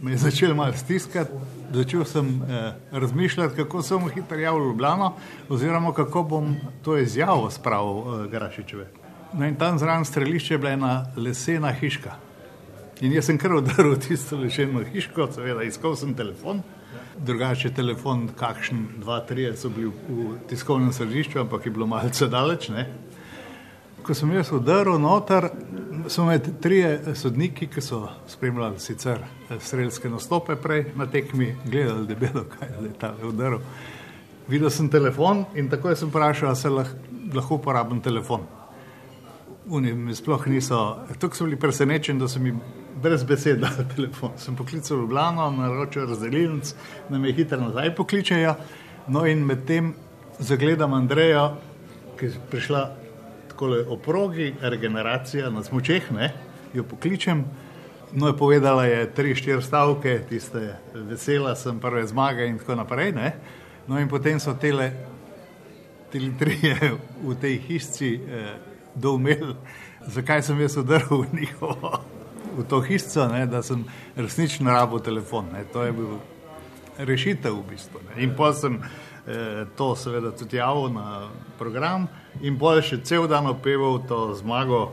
me je začel malo stiskati, začel sem eh, razmišljati, kako sem hitro javil v Ljubljano, oziroma kako bom to izjavo spravil eh, Grašičeve. No in tam zraven strelišče je bila ena lesena hiška. In jaz sem kar udaril tisto leseno hiško, seveda iskal sem telefon. Drugače telefon, kakšen, dva, tri so bili v tiskovnem središču, ampak je bilo malce daleč. Ko sem jaz udaril noter, so me trije sodniki, ki so spremljali sicer strelske nastope prej na tekmi, gledali debelo, kaj je ta udaril. Videl sem telefon in takoj sem vprašal, ali se lahko uporabim telefon. Oni mi sploh niso, tukaj so bili presenečeni, da so mi brez besed dali telefon. Sem poklical v Ljubljano, naročil razdelilnic, da me hitro nazaj pokličejo. No in medtem zagledam Andrejo, ki je prišla takole o progi, regeneracija na smočeh, ne, jo pokličem. No, je povedala je tri, štiri stavke, tiste vesela sem prve zmage in tako naprej. Ne. No in potem so tele, tele trije v tej hišci eh, doumeli, zakaj sem jaz odrl v njihovo, v to hišco, ne, da sem resnično rabo telefon. Ne. To je bil rešitev v bistvu. Ne. In pa sem eh, to seveda tudi javil na program in bolj še cel dan opeval to zmago.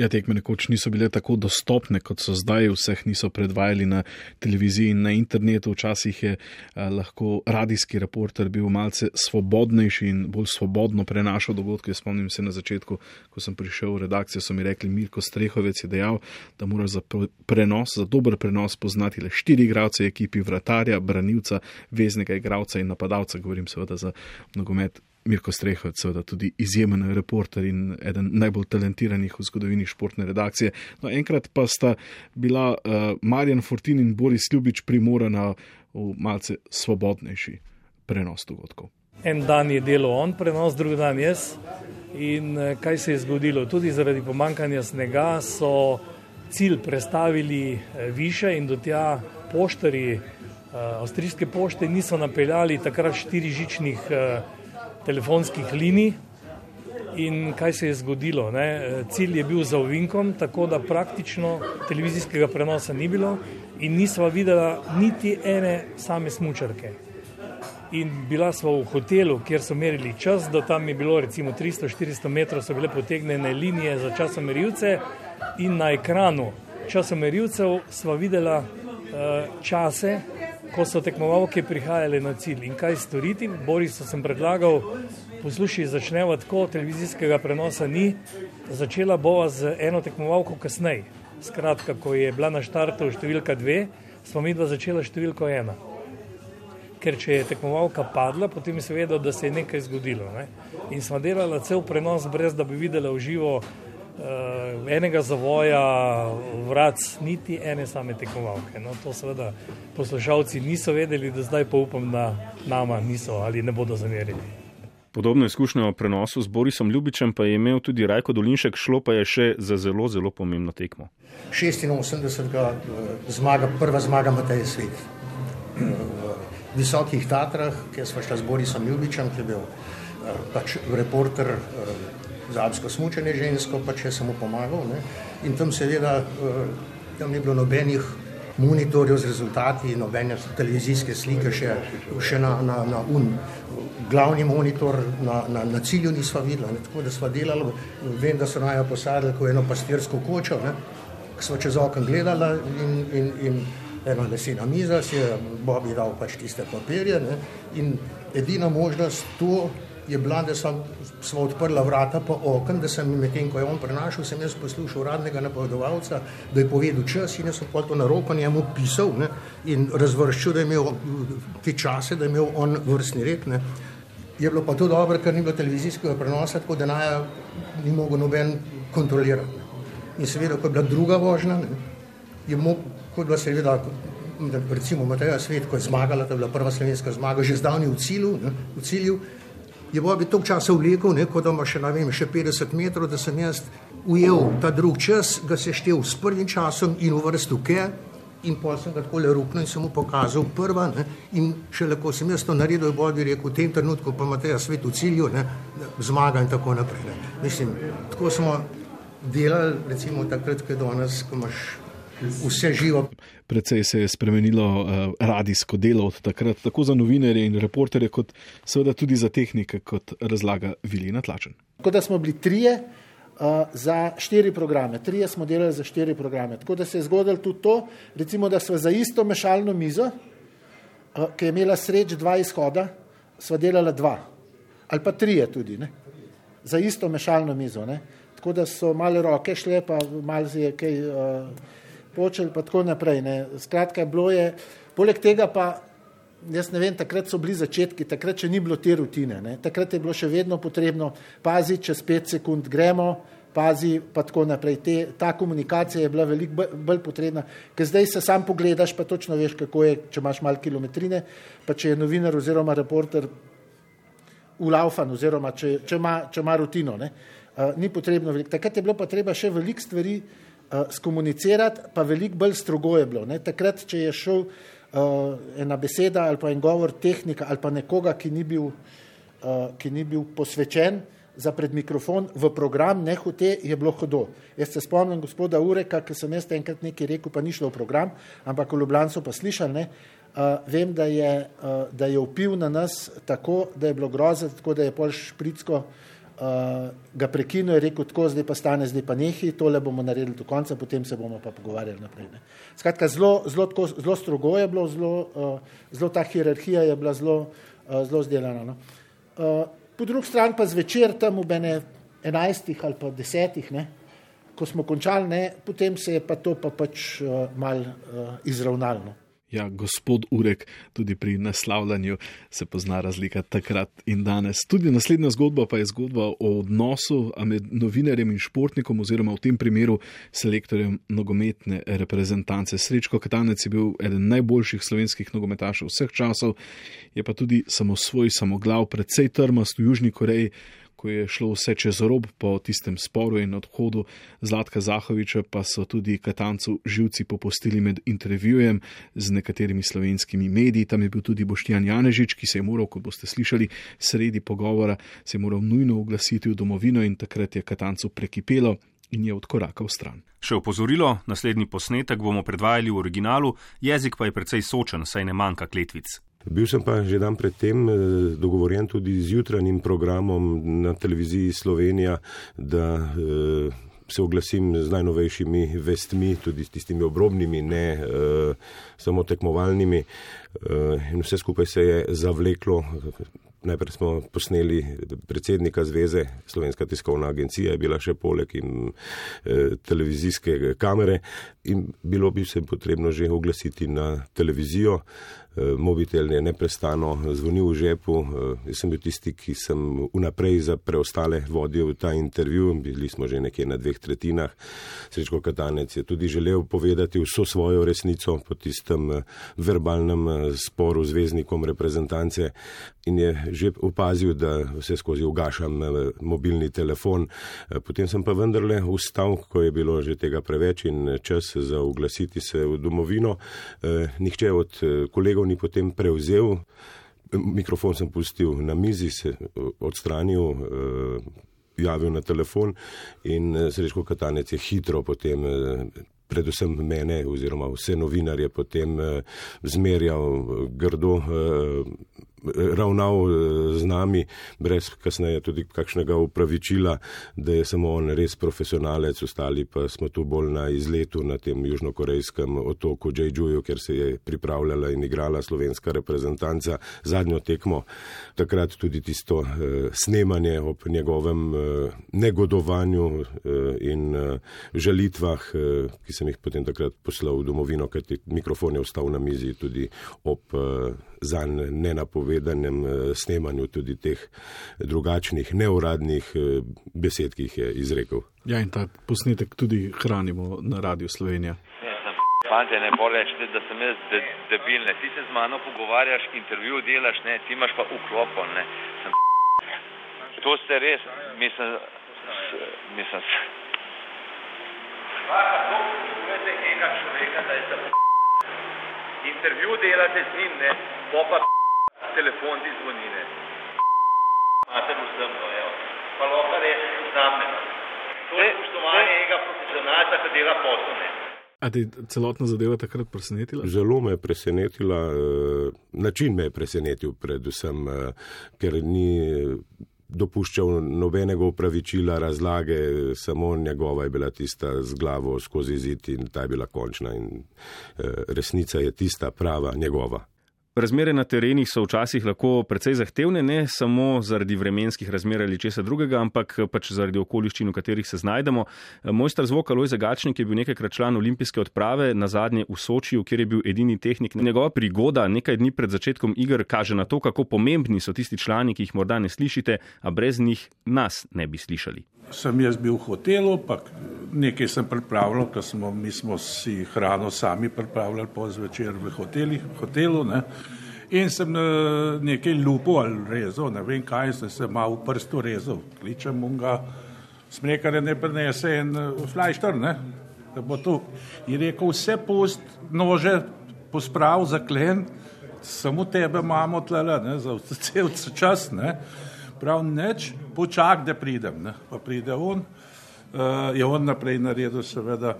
Ja, tekme nekoč niso bile tako dostopne, kot so zdaj, vseh niso predvajali na televiziji in na internetu. Včasih je a, lahko radijski reporter bil malce svobodnejši in bolj svobodno prenašal dogodke. Spomnim se na začetku, ko sem prišel v redakcijo, so mi rekli, Mirko Strehovec je dejal, da moraš za prenos, za dober prenos poznati le štiri igralce ekipi, vratarja, branilca, veznega igralca in napadalca. Govorim seveda za nogomet Mirko Strehov, seveda tudi izjemen reporter in eden najbolj talentiranih v zgodovini športne redakcije. No, enkrat pa sta bila uh, Marjan Fortin in Boris Ljubič primorana v malce svobodnejši prenos dogodkov. En dan je delal on prenos, drugi dan jaz. In eh, kaj se je zgodilo? Tudi zaradi pomankanja snega so cilj prestavili eh, više in do tja poštari avstrijske pošte niso napeljali takrat štiri žičnih telefonskih linij. In kaj se je zgodilo? Ne? Cilj je bil za ovinkom, tako da praktično televizijskega prenosa ni bilo in nisva videla niti ene same smočarke. In bila smo v hotelu, kjer so merili čas, do tam je bilo recimo 300-400 metrov, so bile potegnjene linije za časomerilce in na ekranu časomerilcev sva videla uh, čase, ko so tekmovalke prihajale na cilj in kaj storiti. Borisu sem predlagal, poslušaj, začneva tako, televizijskega prenosa ni, začela bova z eno tekmovalko kasneje. Skratka, ko je bila na štartu številka dve, smo mi dva začela številko ena. Ker če je tekmovalka padla, potem je seveda, da se je nekaj zgodilo. Ne? In smo delali cel prenos, brez da bi videla v živo enega zavoja, vrat, niti ene same tekmovalke. No, to seveda poslušalci niso vedeli, da zdaj pa upam, da nama niso ali ne bodo zamerili. Podobno izkušnjo o prenosu z Borisom Ljubičem pa je imel tudi Rajko Dolinšek, šlo pa je še za zelo, zelo pomembno tekmo. 86. zmaga, prva zmaga Mateja Svet. V Visokih Tatrah, kjer smo šli z Borisom Ljubičem, ki je bil pač reporter za alpsko smučanje žensko, pa če sem mu pomagal. Ne? In tam seveda, tam ni bilo nobenih monitorjev z rezultati, nobene televizijske slike, še, še na, na, na un. Glavni monitor na, na, na cilju nisva videla, ne? tako da sva delala, vem, da so najo posadili kot eno pastirsko kočo, ne? ko sva čez okno gledala in, in, in ena lesena miza, si je Bobi dal pač tiste papirje ne? in edina možnost to je bila, da sem, smo odprla vrata po okn, da sem medtem, ko je on prenašal, sem jaz poslušal uradnega napovedovalca, da je povedal čas in jaz sem pa to na roko njemu pisal ne, in razvrščal, da je imel te čase, da je imel on vrstni red. Ne. Je bilo pa to dobro, ker ni bilo televizijskega prenosa, tako da naja ni mogel noben kontrolirati. In seveda, ko je bila druga vožnja, ne, je mogel, da seveda, recimo Mateja Svet, ko je zmagala, to je bila prva slovenska zmaga, že zdavni v cilju, ne, v cilju je Bobi toliko časa vlekel, kot da ima še, vem, še 50 metrov, da sem jaz ujel ta drug čas, ga se štev s prvim časom in uvrstil ke, in pol sem ga takole rupno in sem mu pokazal prva, ne, in šele ko sem jaz to naredil, je Bobi rekel, v tem trenutku pa imate svet v cilju, ne, zmaga in tako naprej. Ne. Mislim, tako smo delali, recimo takrat, ko je danes, ko imaš vse živo. Predvsej se je spremenilo uh, radijsko delo od takrat, tako za novinarje in reporterje, kot seveda tudi za tehnike, kot razlaga Vilina Tlačen. Tako da smo bili trije uh, za štiri programe, trije smo delali za štiri programe. Tako da se je zgodilo tudi to, recimo, da smo za isto mešalno mizo, uh, ki je imela sreč dva izhoda, smo delali dva ali pa trije tudi, ne? za isto mešalno mizo. Ne? Tako da so male roke šle, pa malo je kaj. Uh, počeli, pa tako naprej. Ne. Skratka, bilo je, poleg tega pa, jaz ne vem, takrat so bili začetki, takrat še ni bilo te rutine, ne. takrat je bilo še vedno potrebno paziti, čez pet sekund gremo, pazi, pa tako naprej. Te, ta komunikacija je bila veliko bolj potrebna, ker zdaj se sam pogledaš, pa točno veš, kako je, če imaš malo kilometrine, pa če je novinar oziroma reporter ulaufan, oziroma če, če, ima, če ima rutino. Ne. Uh, ni potrebno veliko. Takrat je bilo pa treba še veliko stvari uh, skomunicirati, pa veliko bolj strogo je bilo. Ne. Takrat, če je šel uh, ena beseda ali pa en govor tehnika ali pa nekoga, ki ni bil, uh, ki ni bil posvečen za pred mikrofon v program, ne hote, je bilo hodo. Jaz se spomnim gospoda Ureka, ki sem jaz enkrat nekaj rekel, pa ni šlo v program, ampak v Ljubljano so pa slišali, ne, Uh, vem, da je, uh, da je upil na nas tako, da je bilo grozno, tako da je pol špricko uh, ga prekinil in rekel, tako zdaj pa stane, zdaj pa nehi, tole bomo naredili do konca, potem se bomo pa pogovarjali naprej. Ne. Skratka, zelo, zelo, tako, zelo strogo je bilo, zelo, uh, zelo ta hierarhija je bila zelo, uh, zelo zdelana. No. Uh, po drugi strani pa zvečer tam v ene enajstih ali pa desetih, ne, ko smo končali, ne, potem se je pa to pa pač uh, mal uh, izravnalo. Ja, gospod Urek, tudi pri naslavljanju se pozna razlika takrat in danes. Tudi naslednja zgodba pa je zgodba o odnosu med novinarjem in športnikom, oziroma v tem primeru selektorjem nogometne reprezentance. Srečko Katanec je bil eden najboljših slovenskih nogometašev vseh časov, je pa tudi samo svoj samoglav, predvsej trmast v Južni Koreji ko je šlo vse čez rob po tistem sporu in odhodu Zlatka Zahoviča, pa so tudi Katancu živci popustili med intervjujem z nekaterimi slovenskimi mediji. Tam je bil tudi Boštjan Janežič, ki se je moral, kot boste slišali, sredi pogovora, se je moral nujno oglasiti v domovino in takrat je Katancu prekipelo. In je odkorakal stran. Še opozorilo, naslednji posnetek bomo predvajali v originalu, jezik pa je precej sočen, saj ne manjka kletvic. Bil sem pa že dan predtem eh, dogovorjen tudi z jutranjim programom na televiziji Slovenija, da eh, se oglasim z najnovejšimi vestmi, tudi s tistimi obrobnimi, ne eh, samo tekmovalnimi. In vse skupaj se je zavleklo. Najprej smo posneli predsednika zveze, Slovenska tiskovna agencija je bila še poleg in eh, televizijske kamere in bilo bi se potrebno že oglasiti na televizijo. Eh, mobitel je neprestano zvonil v žepu. Eh, jaz sem bil tisti, ki sem vnaprej za preostale vodil ta intervju. Bili smo že nekje na dveh tretjinah. Srečko Katanec je tudi želel povedati vso svojo resnico po tistem eh, verbalnem sporu z zvezdnikom reprezentance in je že opazil, da vse skozi ugašam mobilni telefon. Potem sem pa vendarle ustal, ko je bilo že tega preveč in čas za oglasiti se v domovino. Nihče od kolegov kolegov ni potem prevzel. Mikrofon sem pustil na mizi, se odstranil, eh, javil na telefon in eh, Srečko Katanec je hitro potem, eh, predvsem mene oziroma vse novinarje, potem zmerjal grdo ravnal eh, z nami, brez kasneje tudi kakšnega upravičila, da je samo on res profesionalec, ostali pa smo tu bolj na izletu na tem južnokorejskem otoku Džejđuju, kjer se je pripravljala in igrala slovenska reprezentanca zadnjo tekmo. Takrat tudi tisto eh, snemanje ob njegovem eh, negodovanju in žalitvah, ki sem jih potem takrat poslal v domovino, ker mikrofon je ostal na mizi tudi ob zanj nenapovedanem eh, snemanju tudi teh drugačnih, neuradnih eh, besed, ki jih je izrekel. Ja, in ta posnetek tudi hranimo na Radio Slovenija. Fante, ne bo reči, da sem jaz de, debil, ne. Ti se z mano pogovarjaš, intervju delaš, ne, ti imaš pa uklopon, ne. Sem to ste res, mislim, mislim. Intervju delate z njim, ne, po pa telefon ti zvoni, ne. Imate vsem, no, evo. Pa lahko res znamne. To je spoštovanje enega profesionalca, ki dela posel, ne. A ti celotna zadeva takrat presenetila? Zelo me je presenetila, eh, način me je presenetil, predvsem, eh, ker ni dopuščal nobenega upravičila, razlage, samo njegova je bila tista z glavo skozi zid in ta je bila končna in eh, resnica je tista prava njegova. Razmere na terenih so včasih lahko precej zahtevne, ne samo zaradi vremenskih razmer ali česa drugega, ampak pač zaradi okoliščin, v katerih se znajdemo. Mojster zvoka Loj Zagačnik je bil nekajkrat član olimpijske odprave, na zadnje v Sočiju, kjer je bil edini tehnik. Njegova prigoda nekaj dni pred začetkom igr kaže na to, kako pomembni so tisti člani, ki jih morda ne slišite, a brez njih nas ne bi slišali. Sem jaz bil v hotelu, pa nekaj sem pripravljal, ker smo, mi smo si hrano sami pripravljali po zvečer v hotelih, hotelu. Ne. In sem nekaj lupo ali rezal, ne vem kaj, sem se malo v prstu rezal. Kličem ga, smrekar ne prenese en flajšter, ne, da bo tu. In rekel, vse post nože posprav, zaklen, samo tebe imamo tlele, ne, za cel čas, ne. Prav neč, počak, da pridem, ne. Pa pride on, uh, je on naprej naredil seveda.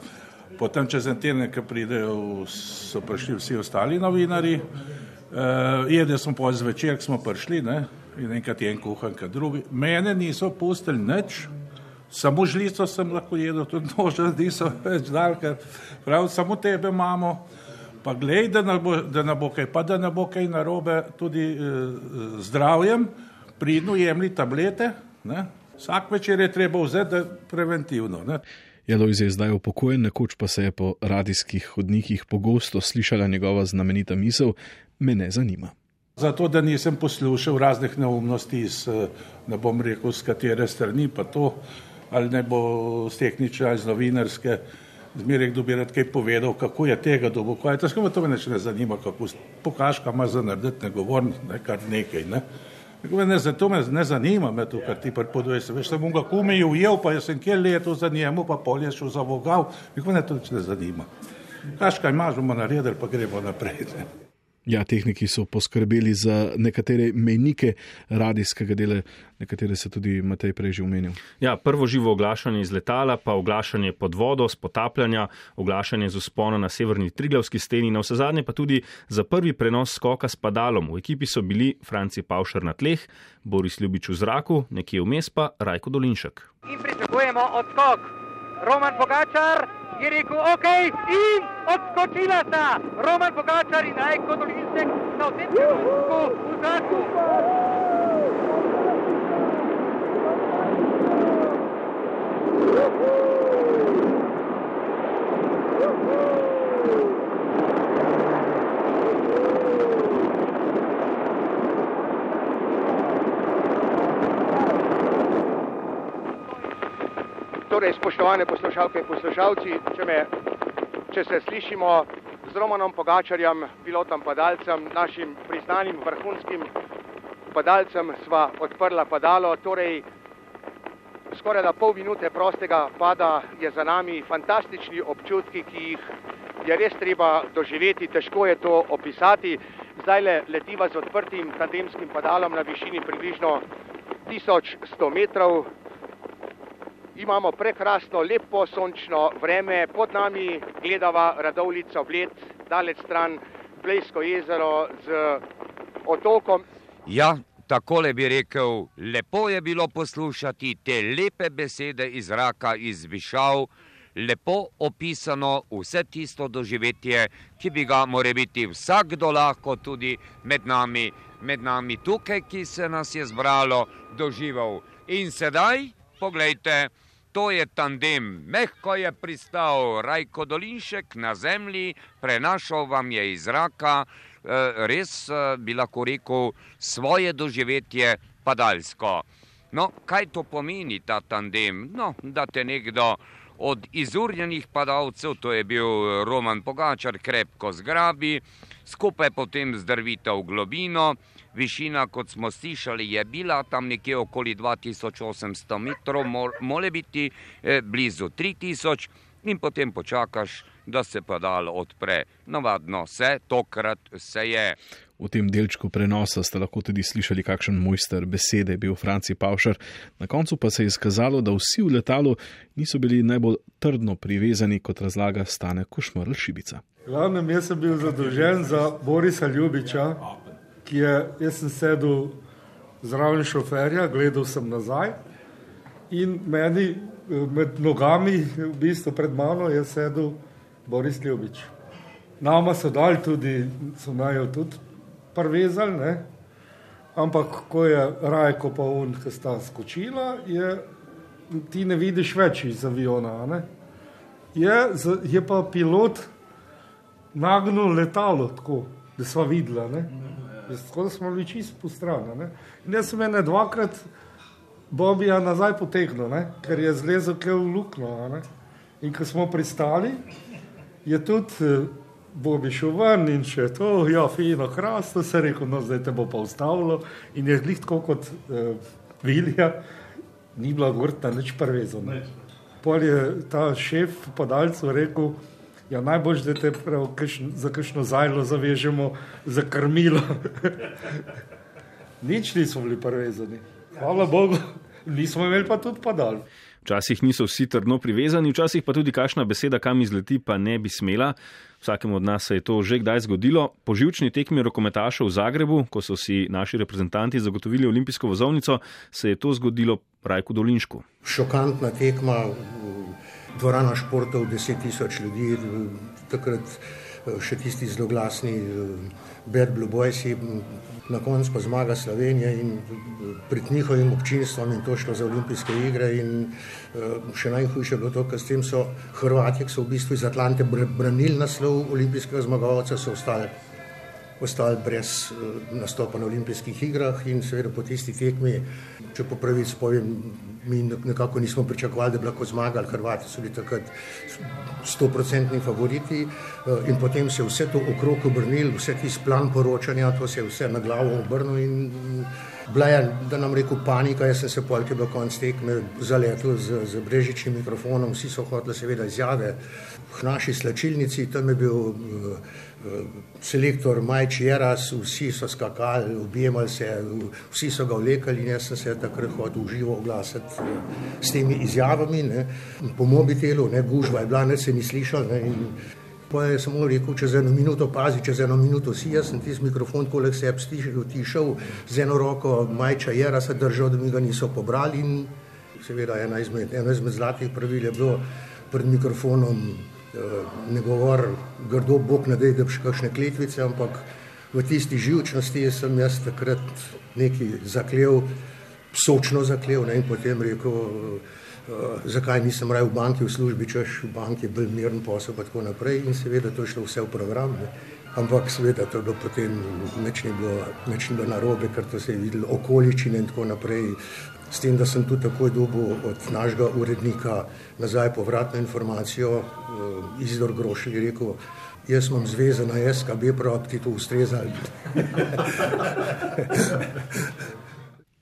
Potem čez en teden, ko pridejo, so prišli vsi ostali novinari, uh, jedli smo pa zvečer, ko smo prišli, ne, in enkrat je en kuhan, kot drugi. Mene niso pustili nič, samo žlico sem lahko jedel, tudi nože niso več dal, ker prav samo tebe imamo. Pa glej, da ne bo, da ne bo kaj, pa da ne bo kaj narobe tudi uh, zdravjem, pridno jemli tablete, ne. Vsak večer je treba vzeti preventivno. Ne. Jelojz je zdaj upokojen, nekoč pa se je po radijskih hodnikih pogosto slišala njegova znamenita misel: Me ne zanima. Zato, da nisem poslušal raznih neumnosti, iz, ne bom rekel, z katere strani, pa to, ali ne bo z tehnične ali z novinarske, zmeraj kdo bi rad kaj povedal, kako je tega dobo, kaj je to, skoro to me ne zanima, kako pokažka ima za narediti, ne govorim, ne kar nekaj. Ne. Ne, zato me ne zanima, me to, kar ti pripoveduješ. Veš, sem ga kumi ujel, pa jaz sem kje leto za njemu, pa pol je šel za vogal. Nikoli me to ne zanima. Kaš kaj imaš, bomo naredili, pa gremo naprej. Ne. Ja, tehniki so poskrbeli za nekatere mejnike radijskega dela, nekatere se tudi Matej prej že omenil. Ja, prvo živo oglašanje iz letala, pa oglašanje pod vodo, s potapljanja, oglašanje z uspona na severni Triglavski steni, na vse zadnje pa tudi za prvi prenos skoka s padalom. V ekipi so bili Franci Pavšer na tleh, Boris Ljubič v zraku, nekje vmes pa Rajko Dolinšek. In pričakujemo odskok. Roman Pogačar je rekel ok in odskočila sta. Roman Pogačar in Rajko Dolinšek na v tem trenutku v zraku. Torej, spoštovane poslušalke in poslušalci, če, me, če se slišimo z Romanom Pogačarjem, pilotom padalcem, našim priznanim vrhunskim padalcem, sva odprla padalo, torej skoraj da pol minute prostega pada je za nami, fantastični občutki, ki jih je res treba doživeti, težko je to opisati. Zdaj le letiva z odprtim tandemskim padalom na višini približno 1100 metrov, imamo prekrasno, lepo sončno vreme, pod nami gledava Radovlica Bled, daleč stran Blejsko jezero z otokom. Ja, takole bi rekel, lepo je bilo poslušati te lepe besede iz zraka, iz višav, lepo opisano vse tisto doživetje, ki bi ga more biti vsakdo lahko tudi med nami, med nami tukaj, ki se nas je zbralo, doživel. In sedaj, poglejte, To je tandem, mehko je pristal Rajko Dolinšek na zemlji, prenašal vam je iz zraka, res bi lahko rekel svoje doživetje padalsko. No, kaj to pomeni ta tandem? No, da te nekdo od izurjenih padalcev, to je bil Roman Pogačar, krepko zgrabi, skupaj potem zdrvita v globino, višina, kot smo slišali, je bila tam nekje okoli 2800 metrov, mora biti eh, blizu 3000 in potem počakaš, da se padal odpre. Navadno se, tokrat se je. V tem delčku prenosa ste lahko tudi slišali, kakšen mojster besede je bil Franci Pavšar. Na koncu pa se je izkazalo, da vsi v letalu niso bili najbolj trdno privezani, kot razlaga Stane Košmrl Šibica. Glavnem, jaz sem bil zadolžen za Borisa Ljubiča, ki je, jaz sem sedel zraven šoferja, gledal sem nazaj in meni med nogami, v bistvu pred mano, je sedel Boris Ljubič. Nama so dali tudi, so naj jo tudi prvezali, ne? ampak ko je Rajko pa un, ki sta skočila, je, ti ne vidiš več iz aviona. Ne? Je, je pa pilot nagnil letalo tako, da sva videla. Ne? Tako da smo bili čisto po strani. In jaz sem ene dvakrat Bobija nazaj potegnil, ne? ker je zlezel v luknjo. In ko smo pristali, je tudi Bobi šel ven in še to, ja, fino, krasno, se je rekel, no zdaj te bo pa ustavilo. In je glih tako kot uh, Vilija, ni bila gorta nič prevezana. Pol je ta šef podalcev rekel, ja najbolj, da te prav kakšn, za kakšno zajlo zavežemo za krmilo. nič nismo bili prevezani. Hvala Bogu, nismo imeli pa tudi padal. Včasih niso vsi trdno privezani, včasih pa tudi kakšna beseda kam izleti, pa ne bi smela. Vsakemu od nas se je to že kdaj zgodilo. Po živčni tekmi rokometašev v Zagrebu, ko so si naši reprezentanti zagotovili olimpijsko vozovnico, se je to zgodilo Rajku Dolinšku. Šokantna tekma, dvorana športov, deset tisoč ljudi, takrat še tisti zloglasni Bad Blue Boysi, na koncu pa zmaga Slovenije in pred njihovim občinstvom in to šlo za olimpijske igre in še najhujše bilo to, ker s tem so Hrvatje, ki so v bistvu iz Atlante branili naslov olimpijskega zmagovalca, so ostali, ostali brez nastopa na olimpijskih igrah in seveda po tisti tekmi, če po pravici povem, mi nekako nismo pričakovali, da bi lahko zmagali. Hrvati so bili takrat stoprocentni favoriti in potem se je vse to okrog obrnilo, vse tisti plan poročanja, to se je vse na glavo obrnilo in Bila je, da nam rekel, panika, jaz sem se pol, ki je bil konc tekme, zaletel z, z brežičnim mikrofonom, vsi so hoteli seveda izjave. V naši slačilnici, tam je bil uh, selektor Majč Jeras, vsi so skakali, objemali se, vsi so ga vlekali in jaz sem se takrat hotel uživo oglasiti uh, s temi izjavami, ne, po mobitelu, ne, gužva je bila, ne se ni slišal. Ne, in, Pa je samo rekel, čez eno minuto pazi, čez eno minuto si, jaz sem tisti mikrofon koleg se utišal, z eno roko majča jera se držal, da mi ga niso pobrali in seveda ena izmed, ena izmed zlatih pravil je bilo pred mikrofonom eh, ne govor grdo, bog ne dej, da bi še kakšne kletvice, ampak v tisti živčnosti sem jaz takrat neki zaklev, sočno zaklev ne, in potem rekel, Uh, zakaj nisem raje v banki v službi, češ v banki bolj miren posel in tako naprej in seveda to je šlo vse v program. Ne. Ampak seveda to je bilo potem nič ni bilo, nič ni bilo narobe, ker to se je videlo okoličine in tako naprej. S tem, da sem tudi takoj dobil od našega urednika nazaj povratno informacijo, uh, Izdor Grošelj je rekel, jaz imam zvezo na SKB, prav ti to ustreza.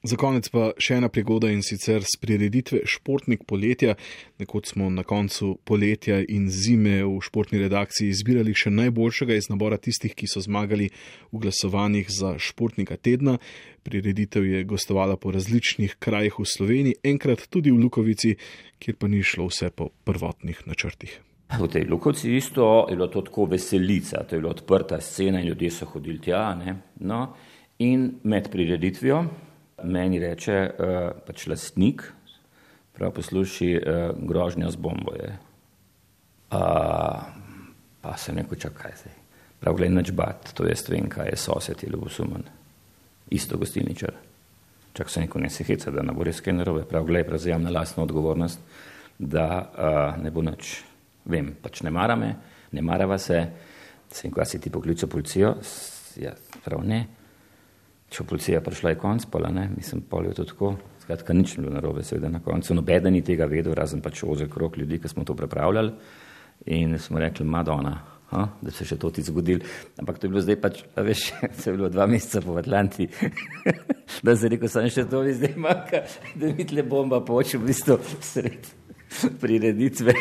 Za konec pa še ena prigoda in sicer s prireditve Športnik poletja. Nekoč smo na koncu poletja in zime v športni redakciji izbirali še najboljšega iz nabora tistih, ki so zmagali v glasovanjih za Športnika tedna. Prireditev je gostovala po različnih krajih v Sloveniji, enkrat tudi v Lukovici, kjer pa ni šlo vse po prvotnih načrtih. V tej Lukovci isto je bilo to tako veselica, to je bila odprta scena in ljudje so hodili tja. No, in med prireditvijo meni reče uh, pač lastnik, prav posluši, uh, grožnja z bombo je. Uh, pa se neko čakaj zdaj. Prav gled nač bat, to jaz vem, kaj je sosed ali usumen. Isto gostilničar. Čak se neko ne se heca, da ne bo res kaj narobe. Prav gled, prevzemam na lastno odgovornost, da uh, ne bo nič. Vem, pač ne mara me, ne marava se, sem ko si ti poklical policijo, ja, prav ne, Če policija prišla je konc, pa ne, mislim, pol je to tako. Skratka, nič ni bilo narobe, seveda na koncu. Nobeden ni tega vedel, razen pač ozek krok ljudi, ki smo to pripravljali. In smo rekli, Madonna, ha, da se še to ti zgodil. Ampak to je bilo zdaj pač, veš, se je bilo dva meseca po Atlanti. da se rekel, sem še to, zdaj manjka, da mi tle bomba poče v bistvu sred prireditve.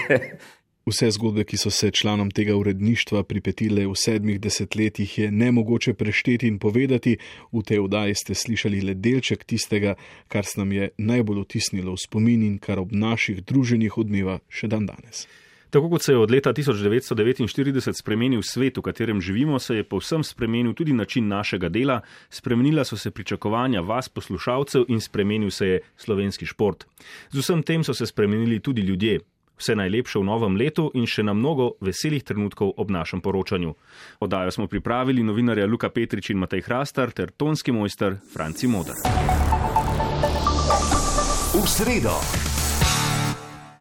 Vse zgodbe, ki so se članom tega uredništva pripetile v sedmih desetletjih, je ne mogoče prešteti in povedati. V tej oddaji ste slišali le delček tistega, kar se nam je najbolj otisnilo v spomin in kar ob naših druženjih odmeva še dan danes. Tako kot se je od leta 1949 spremenil svet, v katerem živimo, se je povsem spremenil tudi način našega dela, spremenila so se pričakovanja vas, poslušalcev, in spremenil se je slovenski šport. Z vsem tem so se spremenili tudi ljudje. Vse najlepše v novem letu in še na mnogo veselih trenutkov ob našem poročanju. Oddajo smo pripravili novinarja Luka Petrič in Matej Hrastar ter tonski mojster Franci Modar. V sredo.